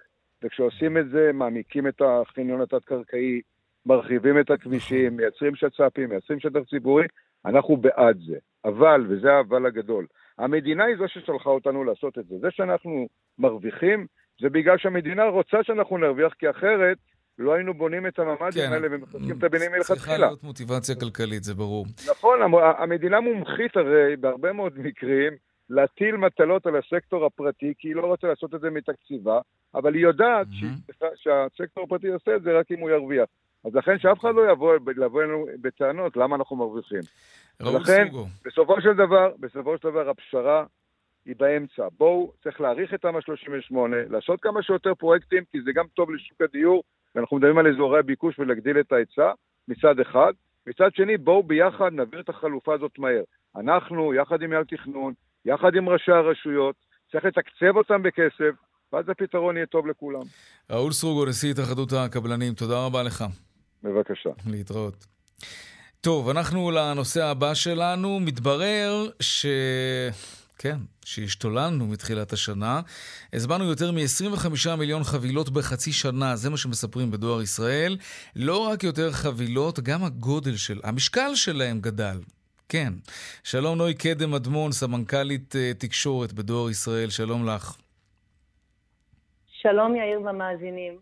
וכשעושים את זה, מעמיקים את החניון התת-קרקעי, מרחיבים את הכבישים, מייצרים שצ"פים, מייצרים שטח ציבורי, אנחנו בעד זה. אבל, וזה האבל הגדול, המדינה היא זו ששלחה אותנו לעשות את זה. זה שאנחנו מרוויחים, זה בגלל שהמדינה רוצה שאנחנו נרוויח, כי אחרת לא היינו בונים את הממ"דים כן. האלה ומחזקים את הבניינים מלכתחילה. צריכה להיות מוטיבציה כלכלית, זה ברור. נכון, המדינה מומחית הרי בהרבה מאוד מקרים להטיל מטלות על הסקטור הפרטי, כי היא לא רוצה לעשות את זה מתקציבה, אבל היא יודעת mm-hmm. שהסקטור הפרטי יעשה את זה רק אם הוא ירוויח. אז לכן שאף אחד לא יבוא, אלינו בטענות למה אנחנו מרוויחים. ולכן, בסופו של דבר, בסופו של דבר הפשרה היא באמצע. בואו, צריך להאריך את תמ"א 38, לעשות כמה שיותר פרויקטים, כי זה גם טוב לשוק הדיור, ואנחנו מדברים על אזורי הביקוש ולהגדיל את ההיצע, מצד אחד. מצד שני, בואו ביחד נעביר את החלופה הזאת מהר. אנחנו, יחד עם מינהל תכנון, יחד עם ראשי הרשויות, צריך לתקצב אותם בכסף, ואז הפתרון יהיה טוב לכולם. ראול סרוגו, נשיא התאחדות הקבלנים, תודה רבה לך. בבקשה. להתראות. טוב, אנחנו לנושא הבא שלנו. מתברר ש... כן, שהשתוללנו מתחילת השנה. הזמנו יותר מ-25 מיליון חבילות בחצי שנה, זה מה שמספרים בדואר ישראל. לא רק יותר חבילות, גם הגודל של, המשקל שלהם גדל. כן. שלום נוי קדם אדמון, סמנכ"לית uh, תקשורת בדואר ישראל, שלום לך. שלום יאיר והמאזינים.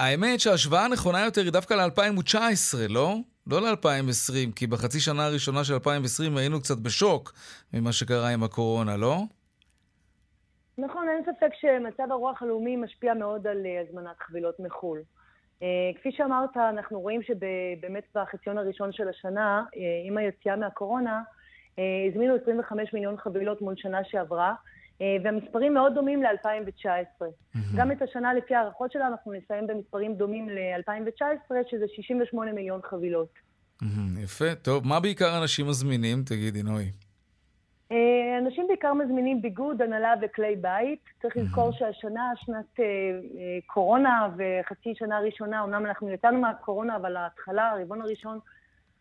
האמת שההשוואה הנכונה יותר היא דווקא ל-2019, לא? לא ל-2020, כי בחצי שנה הראשונה של 2020 היינו קצת בשוק ממה שקרה עם הקורונה, לא? נכון, אין ספק שמצב הרוח הלאומי משפיע מאוד על אה, הזמנת חבילות מחו"ל. Uh, כפי שאמרת, אנחנו רואים שבאמת בחציון הראשון של השנה, uh, עם היציאה מהקורונה, הזמינו 25 מיליון חבילות מול שנה שעברה, אה, והמספרים מאוד דומים ל-2019. Mm-hmm. גם את השנה, לפי הערכות שלה, אנחנו נסיים במספרים דומים ל-2019, שזה 68 מיליון חבילות. Mm-hmm, יפה, טוב. מה בעיקר אנשים מזמינים, תגידי, נוי? אה, אנשים בעיקר מזמינים ביגוד, הנהלה וכלי בית. צריך. לזכור שהשנה, שנת אה, קורונה וחצי שנה ראשונה, אמנם אנחנו יצאנו מהקורונה, אבל ההתחלה, הרבעון הראשון,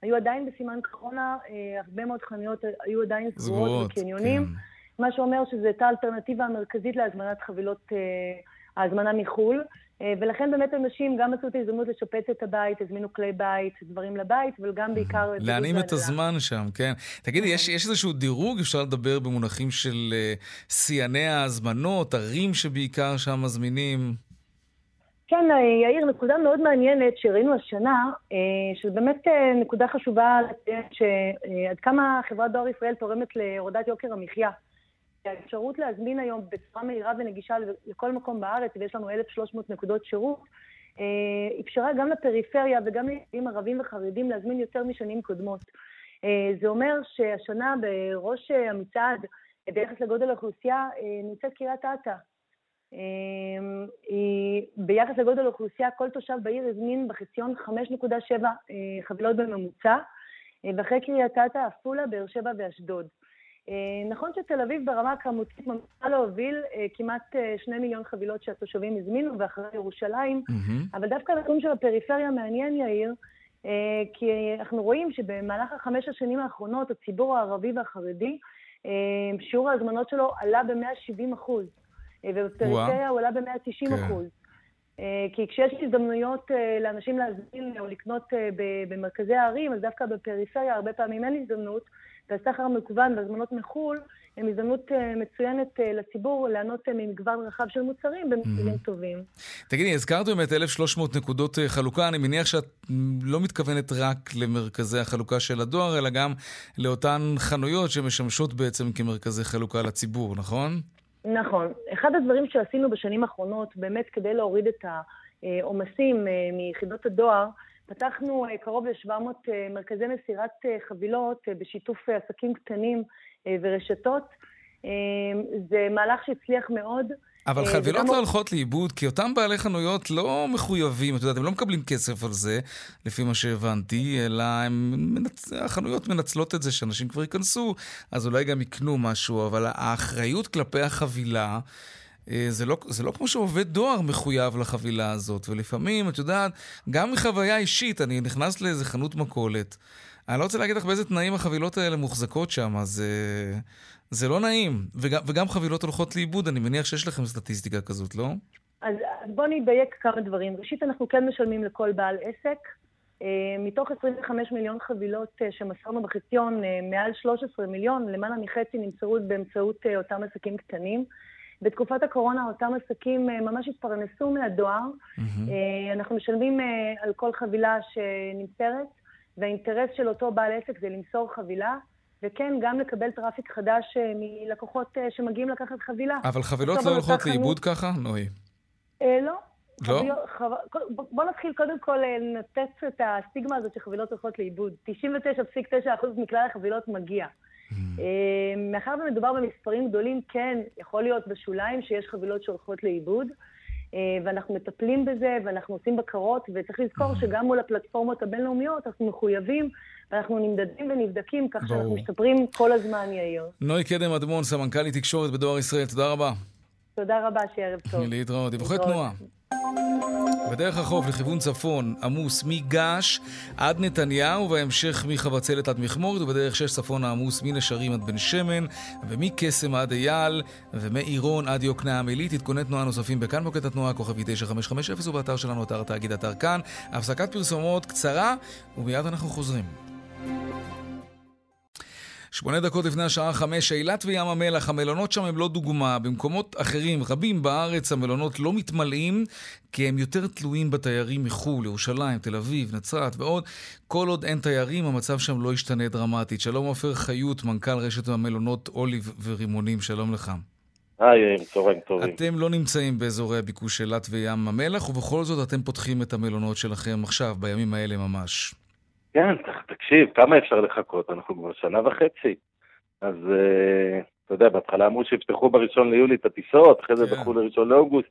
היו עדיין בסימן קורונה, הרבה מאוד חנויות היו עדיין סגורות בקניונים. כן. מה שאומר שזו הייתה האלטרנטיבה המרכזית להזמנת חבילות אה, ההזמנה מחו"ל. אה, ולכן באמת אנשים גם מצאו את ההזדמנות לשפץ את הבית, הזמינו כלי בית, דברים לבית, אבל גם בעיקר... להנעים את הזמן שם, כן. תגידי, יש, יש איזשהו דירוג, אפשר לדבר במונחים של uh, שיאני ההזמנות, ערים שבעיקר שם מזמינים? כן, יאיר, נקודה מאוד מעניינת שראינו השנה, שזו באמת נקודה חשובה לציין שעד כמה חברת דואר ישראל תורמת להורדת יוקר המחיה. האפשרות להזמין היום בצורה מהירה ונגישה לכל מקום בארץ, ויש לנו 1,300 נקודות שירות, אה, אפשרה גם לפריפריה וגם לילדים ערבים וחרדים להזמין יותר משנים קודמות. אה, זה אומר שהשנה בראש המצעד, ביחס לגודל האוכלוסייה, אה, נמצאת קריית אתא. ביחס לגודל האוכלוסייה, כל תושב בעיר הזמין בחציון 5.7 חבילות בממוצע, ואחרי קריית אתא, עפולה, באר שבע ואשדוד. אה, נכון שתל אביב ברמה הכמותית ממשיכה להוביל אה, כמעט אה, שני מיליון חבילות שהתושבים הזמינו, ואחרי ירושלים, mm-hmm. אבל דווקא הנתון של הפריפריה מעניין, יאיר, כי אנחנו רואים שבמהלך החמש השנים האחרונות, הציבור הערבי והחרדי, שיעור ההזמנות שלו עלה ב-170 אחוז. ובפריפריה הוא עלה ב-190 אחוז. כן. כי כשיש הזדמנויות לאנשים להזמין או לקנות במרכזי הערים, אז דווקא בפריפריה הרבה פעמים אין הזדמנות, והסחר המקוון והזמנות מחו"ל הם הזדמנות אה, מצוינת אה, לציבור ליהנות אה, ממגוון רחב של מוצרים במחירים mm-hmm. טובים. תגידי, הזכרת באמת 1,300 נקודות חלוקה, אני מניח שאת לא מתכוונת רק למרכזי החלוקה של הדואר, אלא גם לאותן חנויות שמשמשות בעצם כמרכזי חלוקה לציבור, נכון? נכון. אחד הדברים שעשינו בשנים האחרונות, באמת כדי להוריד את העומסים מיחידות הדואר, פתחנו קרוב ל-700 מרכזי מסירת חבילות בשיתוף עסקים קטנים אה, ורשתות. אה, זה מהלך שהצליח מאוד. אבל אה, חבילות לא הולכות לאיבוד, כי אותם בעלי חנויות לא מחויבים, את יודעת, הם לא מקבלים כסף על זה, לפי מה שהבנתי, אלא הם. החנויות מנצלות את זה שאנשים כבר ייכנסו, אז אולי גם יקנו משהו, אבל האחריות כלפי החבילה... זה לא, זה לא כמו שעובד דואר מחויב לחבילה הזאת, ולפעמים, את יודעת, גם מחוויה אישית, אני נכנס לאיזה חנות מכולת, אני לא רוצה להגיד לך באיזה תנאים החבילות האלה מוחזקות שם, אז אה, זה לא נעים. וגם, וגם חבילות הולכות לאיבוד, אני מניח שיש לכם סטטיסטיקה כזאת, לא? אז, אז בואו נדייק כמה דברים. ראשית, אנחנו כן משלמים לכל בעל עסק. אה, מתוך 25 מיליון חבילות שמסרנו בחציון, מעל 13 מיליון, למעלה מחצי נמסרו באמצעות אותם עסקים קטנים. בתקופת הקורונה אותם עסקים אה, ממש התפרנסו מהדואר. Mm-hmm. אנחנו משלמים אה, על כל חבילה שנמסרת. והאינטרס של אותו בעל עסק זה למסור חבילה, וכן, גם לקבל traffic חדש אה, מלקוחות אה, שמגיעים לקחת חבילה. אבל חבילות לא הולכות לאיבוד ככה, נוי? אה, לא. לא? בוא נתחיל קודם כל לנתץ את הסטיגמה הזאת שחבילות הולכות לאיבוד. 99.9% מכלל החבילות מגיע. Mm. מאחר ומדובר במספרים גדולים, כן, יכול להיות בשוליים שיש חבילות שהולכות לאיבוד. אה, ואנחנו מטפלים בזה, ואנחנו עושים בקרות, וצריך לזכור שגם מול הפלטפורמות הבינלאומיות אנחנו מחויבים, ואנחנו נמדדים ונבדקים, כך שאנחנו משתפרים כל הזמן, יאיר. נוי קדם אדמון, סמנכ"לית תקשורת בדואר ישראל, תודה רבה. תודה רבה, שערב טוב. להתראות. דיווחי תנועה. בדרך החוף לכיוון צפון עמוס מגעש עד נתניהו, ובהמשך מחבצלת עד מכמורת, ובדרך שש צפון עמוס מנשרים עד בן שמן, ומקסם עד אייל, ומעירון עד יוקנעם עילית. עדכוני תנועה נוספים בכאן מוקד התנועה, כוכבי 9550, ובאתר שלנו, אתר תאגיד אתר כאן. הפסקת פרסומות קצרה, ומיד אנחנו חוזרים. שמונה דקות לפני השעה חמש, אילת וים המלח, המלונות שם הם לא דוגמה. במקומות אחרים, רבים בארץ, המלונות לא מתמלאים, כי הם יותר תלויים בתיירים מחו"ל, ירושלים, תל אביב, נצרת ועוד. כל עוד אין תיירים, המצב שם לא ישתנה דרמטית. שלום עופר חיות, מנכ"ל רשת המלונות אוליב ורימונים, שלום לך. היי, יאיר, צהריים טובים. אתם לא נמצאים באזורי הביקוש אילת וים המלח, ובכל זאת אתם פותחים את המלונות שלכם עכשיו, בימים האלה ממש. כן, תקשיב, כמה אפשר לחכות? אנחנו כבר שנה וחצי. אז uh, אתה יודע, בהתחלה אמרו שיפתחו בראשון ליולי את הטיסות, אחרי זה כן. דחו לראשון לאוגוסט.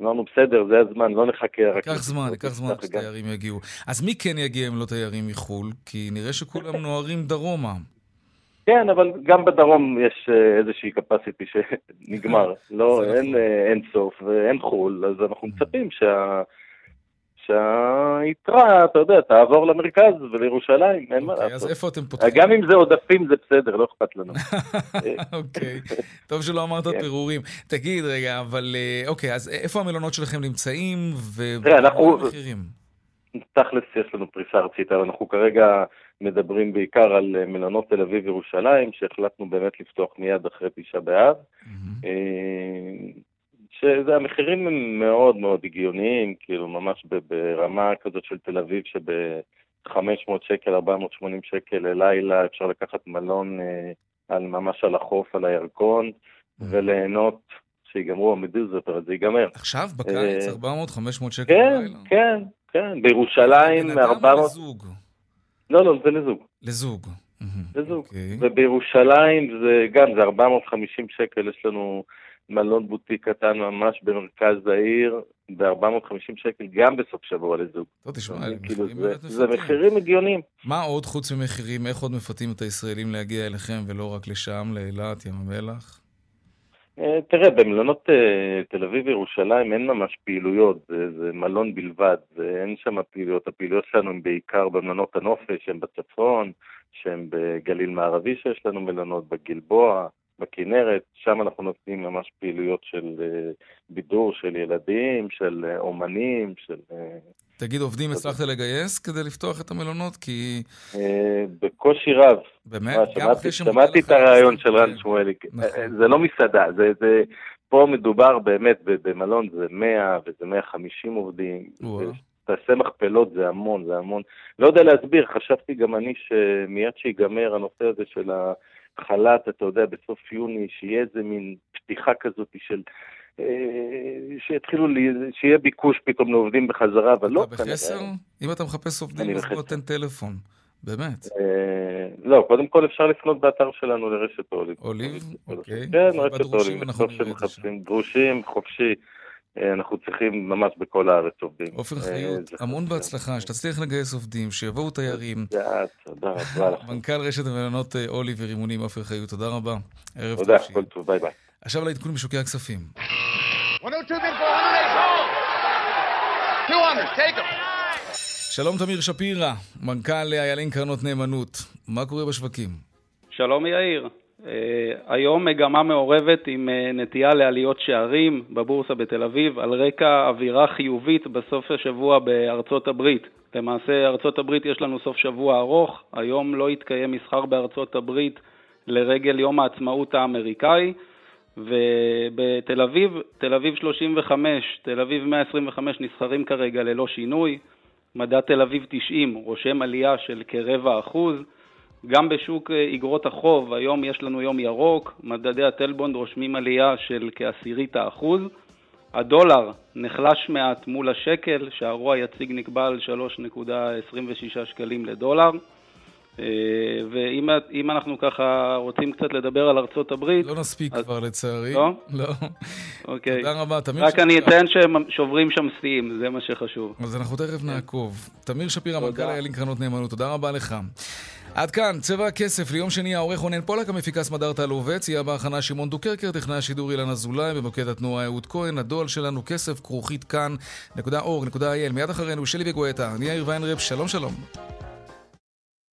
אמרנו, בסדר, זה הזמן, לא נחכה. ייקח זמן, ייקח זמן שתיירים יגיעו. אז מי כן יגיע אם לא תיירים מחו"ל? כי נראה שכולם נוהרים דרומה. כן, אבל גם בדרום יש אה, איזושהי capacity שנגמר. לא, אין, נכון. אה, אין סוף ואין חו"ל, אז אנחנו מצפים שה... שהיתרה, אתה יודע, תעבור למרכז ולירושלים, אין מה אוקיי, לעשות. אז איפה אתם פותחים? גם אם זה עודפים זה בסדר, לא אכפת לנו. אוקיי, טוב שלא אמרת כן. פירורים. תגיד רגע, אבל אה, אוקיי, אז איפה המלונות שלכם נמצאים, ומה המחירים? תכלס יש לנו פריסה ארצית, אבל אנחנו כרגע מדברים בעיקר על אה, מלונות תל אביב-ירושלים, שהחלטנו באמת לפתוח מיד אחרי תשעה באב. שזה המחירים הם מאוד מאוד הגיוניים, כאילו ממש ברמה כזאת של תל אביב שב-500 שקל, 480 שקל ללילה אפשר לקחת מלון אה, על, ממש על החוף, על הירקון, mm. וליהנות שיגמרו המדוזות, אבל זה ייגמר. עכשיו, בקיץ, 400-500 שקל כן, ללילה? כן, כן, בירושלים 400... בן אדם לזוג? לא, לא, זה לזוג. לזוג. לזוג. Okay. אוקיי. ובירושלים זה גם, זה 450 שקל, יש לנו מלון בוטיק קטן ממש במרכז העיר, ב-450 שקל, גם בסוף שבוע לזוג. טוב, תשמע, כאילו, זה, זה מחירים הגיוניים. מה עוד חוץ ממחירים, איך עוד מפתים את הישראלים להגיע אליכם ולא רק לשם, לאילת, ים המלח? אה, תראה, במלונות אה, תל אביב וירושלים אין ממש פעילויות, זה, זה מלון בלבד, אין שם פעילויות. הפעילויות שלנו הן בעיקר במלונות הנופש, שהן בצפון, שהן בגליל מערבי שיש לנו מלונות, בגלבוע, בכנרת, שם אנחנו נותנים ממש פעילויות של בידור של ילדים, של אומנים, של... תגיד, עובדים הצלחת לגייס כדי לפתוח את המלונות? כי... בקושי רב. באמת? גם אחרי שמעתי את הרעיון של רן שמואלי. נכון. זה לא מסעדה, זה... פה מדובר באמת במלון, זה 100 וזה 150 עובדים. תעשה מכפלות, זה המון, זה המון. לא יודע להסביר, חשבתי גם אני שמיד שיגמר הנושא הזה של החל"ת, אתה יודע, בסוף יוני, שיהיה איזה מין פתיחה כזאת של... אה, שיתחילו, שיהיה ביקוש פתאום לעובדים בחזרה, אבל לא. אתה בחסר? אם אתה מחפש עובדים, אז בוא תן טלפון. באמת. אה, לא, קודם כל אפשר לפנות באתר שלנו לרשת אוליב. אוליב? אוקיי. כן, רשת אוליב. בסוף שמחפשים דרושים, חופשי. אה, אנחנו צריכים ממש בכל הארץ עובדים. עופר אה, חיות, המון בהצלחה, שתצליח לגייס עובדים, שיבואו תיירים. תודה רבה לך. מנכ"ל רשת המלונות אולי ורימונים, עופר חיות, תודה רבה. ערב טוב. תודה, כל טוב, ביי ביי. עכשיו לעדכון בשוקי הכספים. שלום תמיר שפירא, מנכ"ל איילין קרנות נאמנות. מה קורה בשווקים? שלום יאיר. Uh, היום מגמה מעורבת עם uh, נטייה לעליות שערים בבורסה בתל אביב על רקע אווירה חיובית בסוף השבוע בארצות הברית. למעשה ארצות הברית יש לנו סוף שבוע ארוך, היום לא יתקיים מסחר בארצות הברית לרגל יום העצמאות האמריקאי, ובתל אביב, תל אביב 35, תל אביב 125 נסחרים כרגע ללא שינוי, מדד תל אביב 90 רושם עלייה של כרבע אחוז, גם בשוק איגרות החוב, היום יש לנו יום ירוק, מדדי הטלבונד רושמים עלייה של כעשירית האחוז. הדולר נחלש מעט מול השקל, שהרוע היציג נקבע על 3.26 שקלים לדולר. אה, ואם אנחנו ככה רוצים קצת לדבר על ארצות הברית... לא נספיק אז... כבר לצערי. לא? לא. אוקיי. תודה רבה, תמיר רק אני אציין שהם שוברים שם שיאים, זה מה שחשוב. אז אנחנו תכף נעקוב. תמיר שפירא, מנכ"ל איילין קרנות נאמנות, תודה רבה לך. עד כאן, צבע הכסף ליום שני העורך רונן פולק, המפיקה סמדארטה לובץ, יהיה בהכנה שמעון דוקרקר, טכנאי השידור אילן אזולאי, במוקד התנועה אהוד כהן, הדואל שלנו כסף, כרוכית כאן, נקודה אור, נקודה אייל, מיד אחרינו שלי וגואטה, אני יאיר ויינרב, שלום שלום.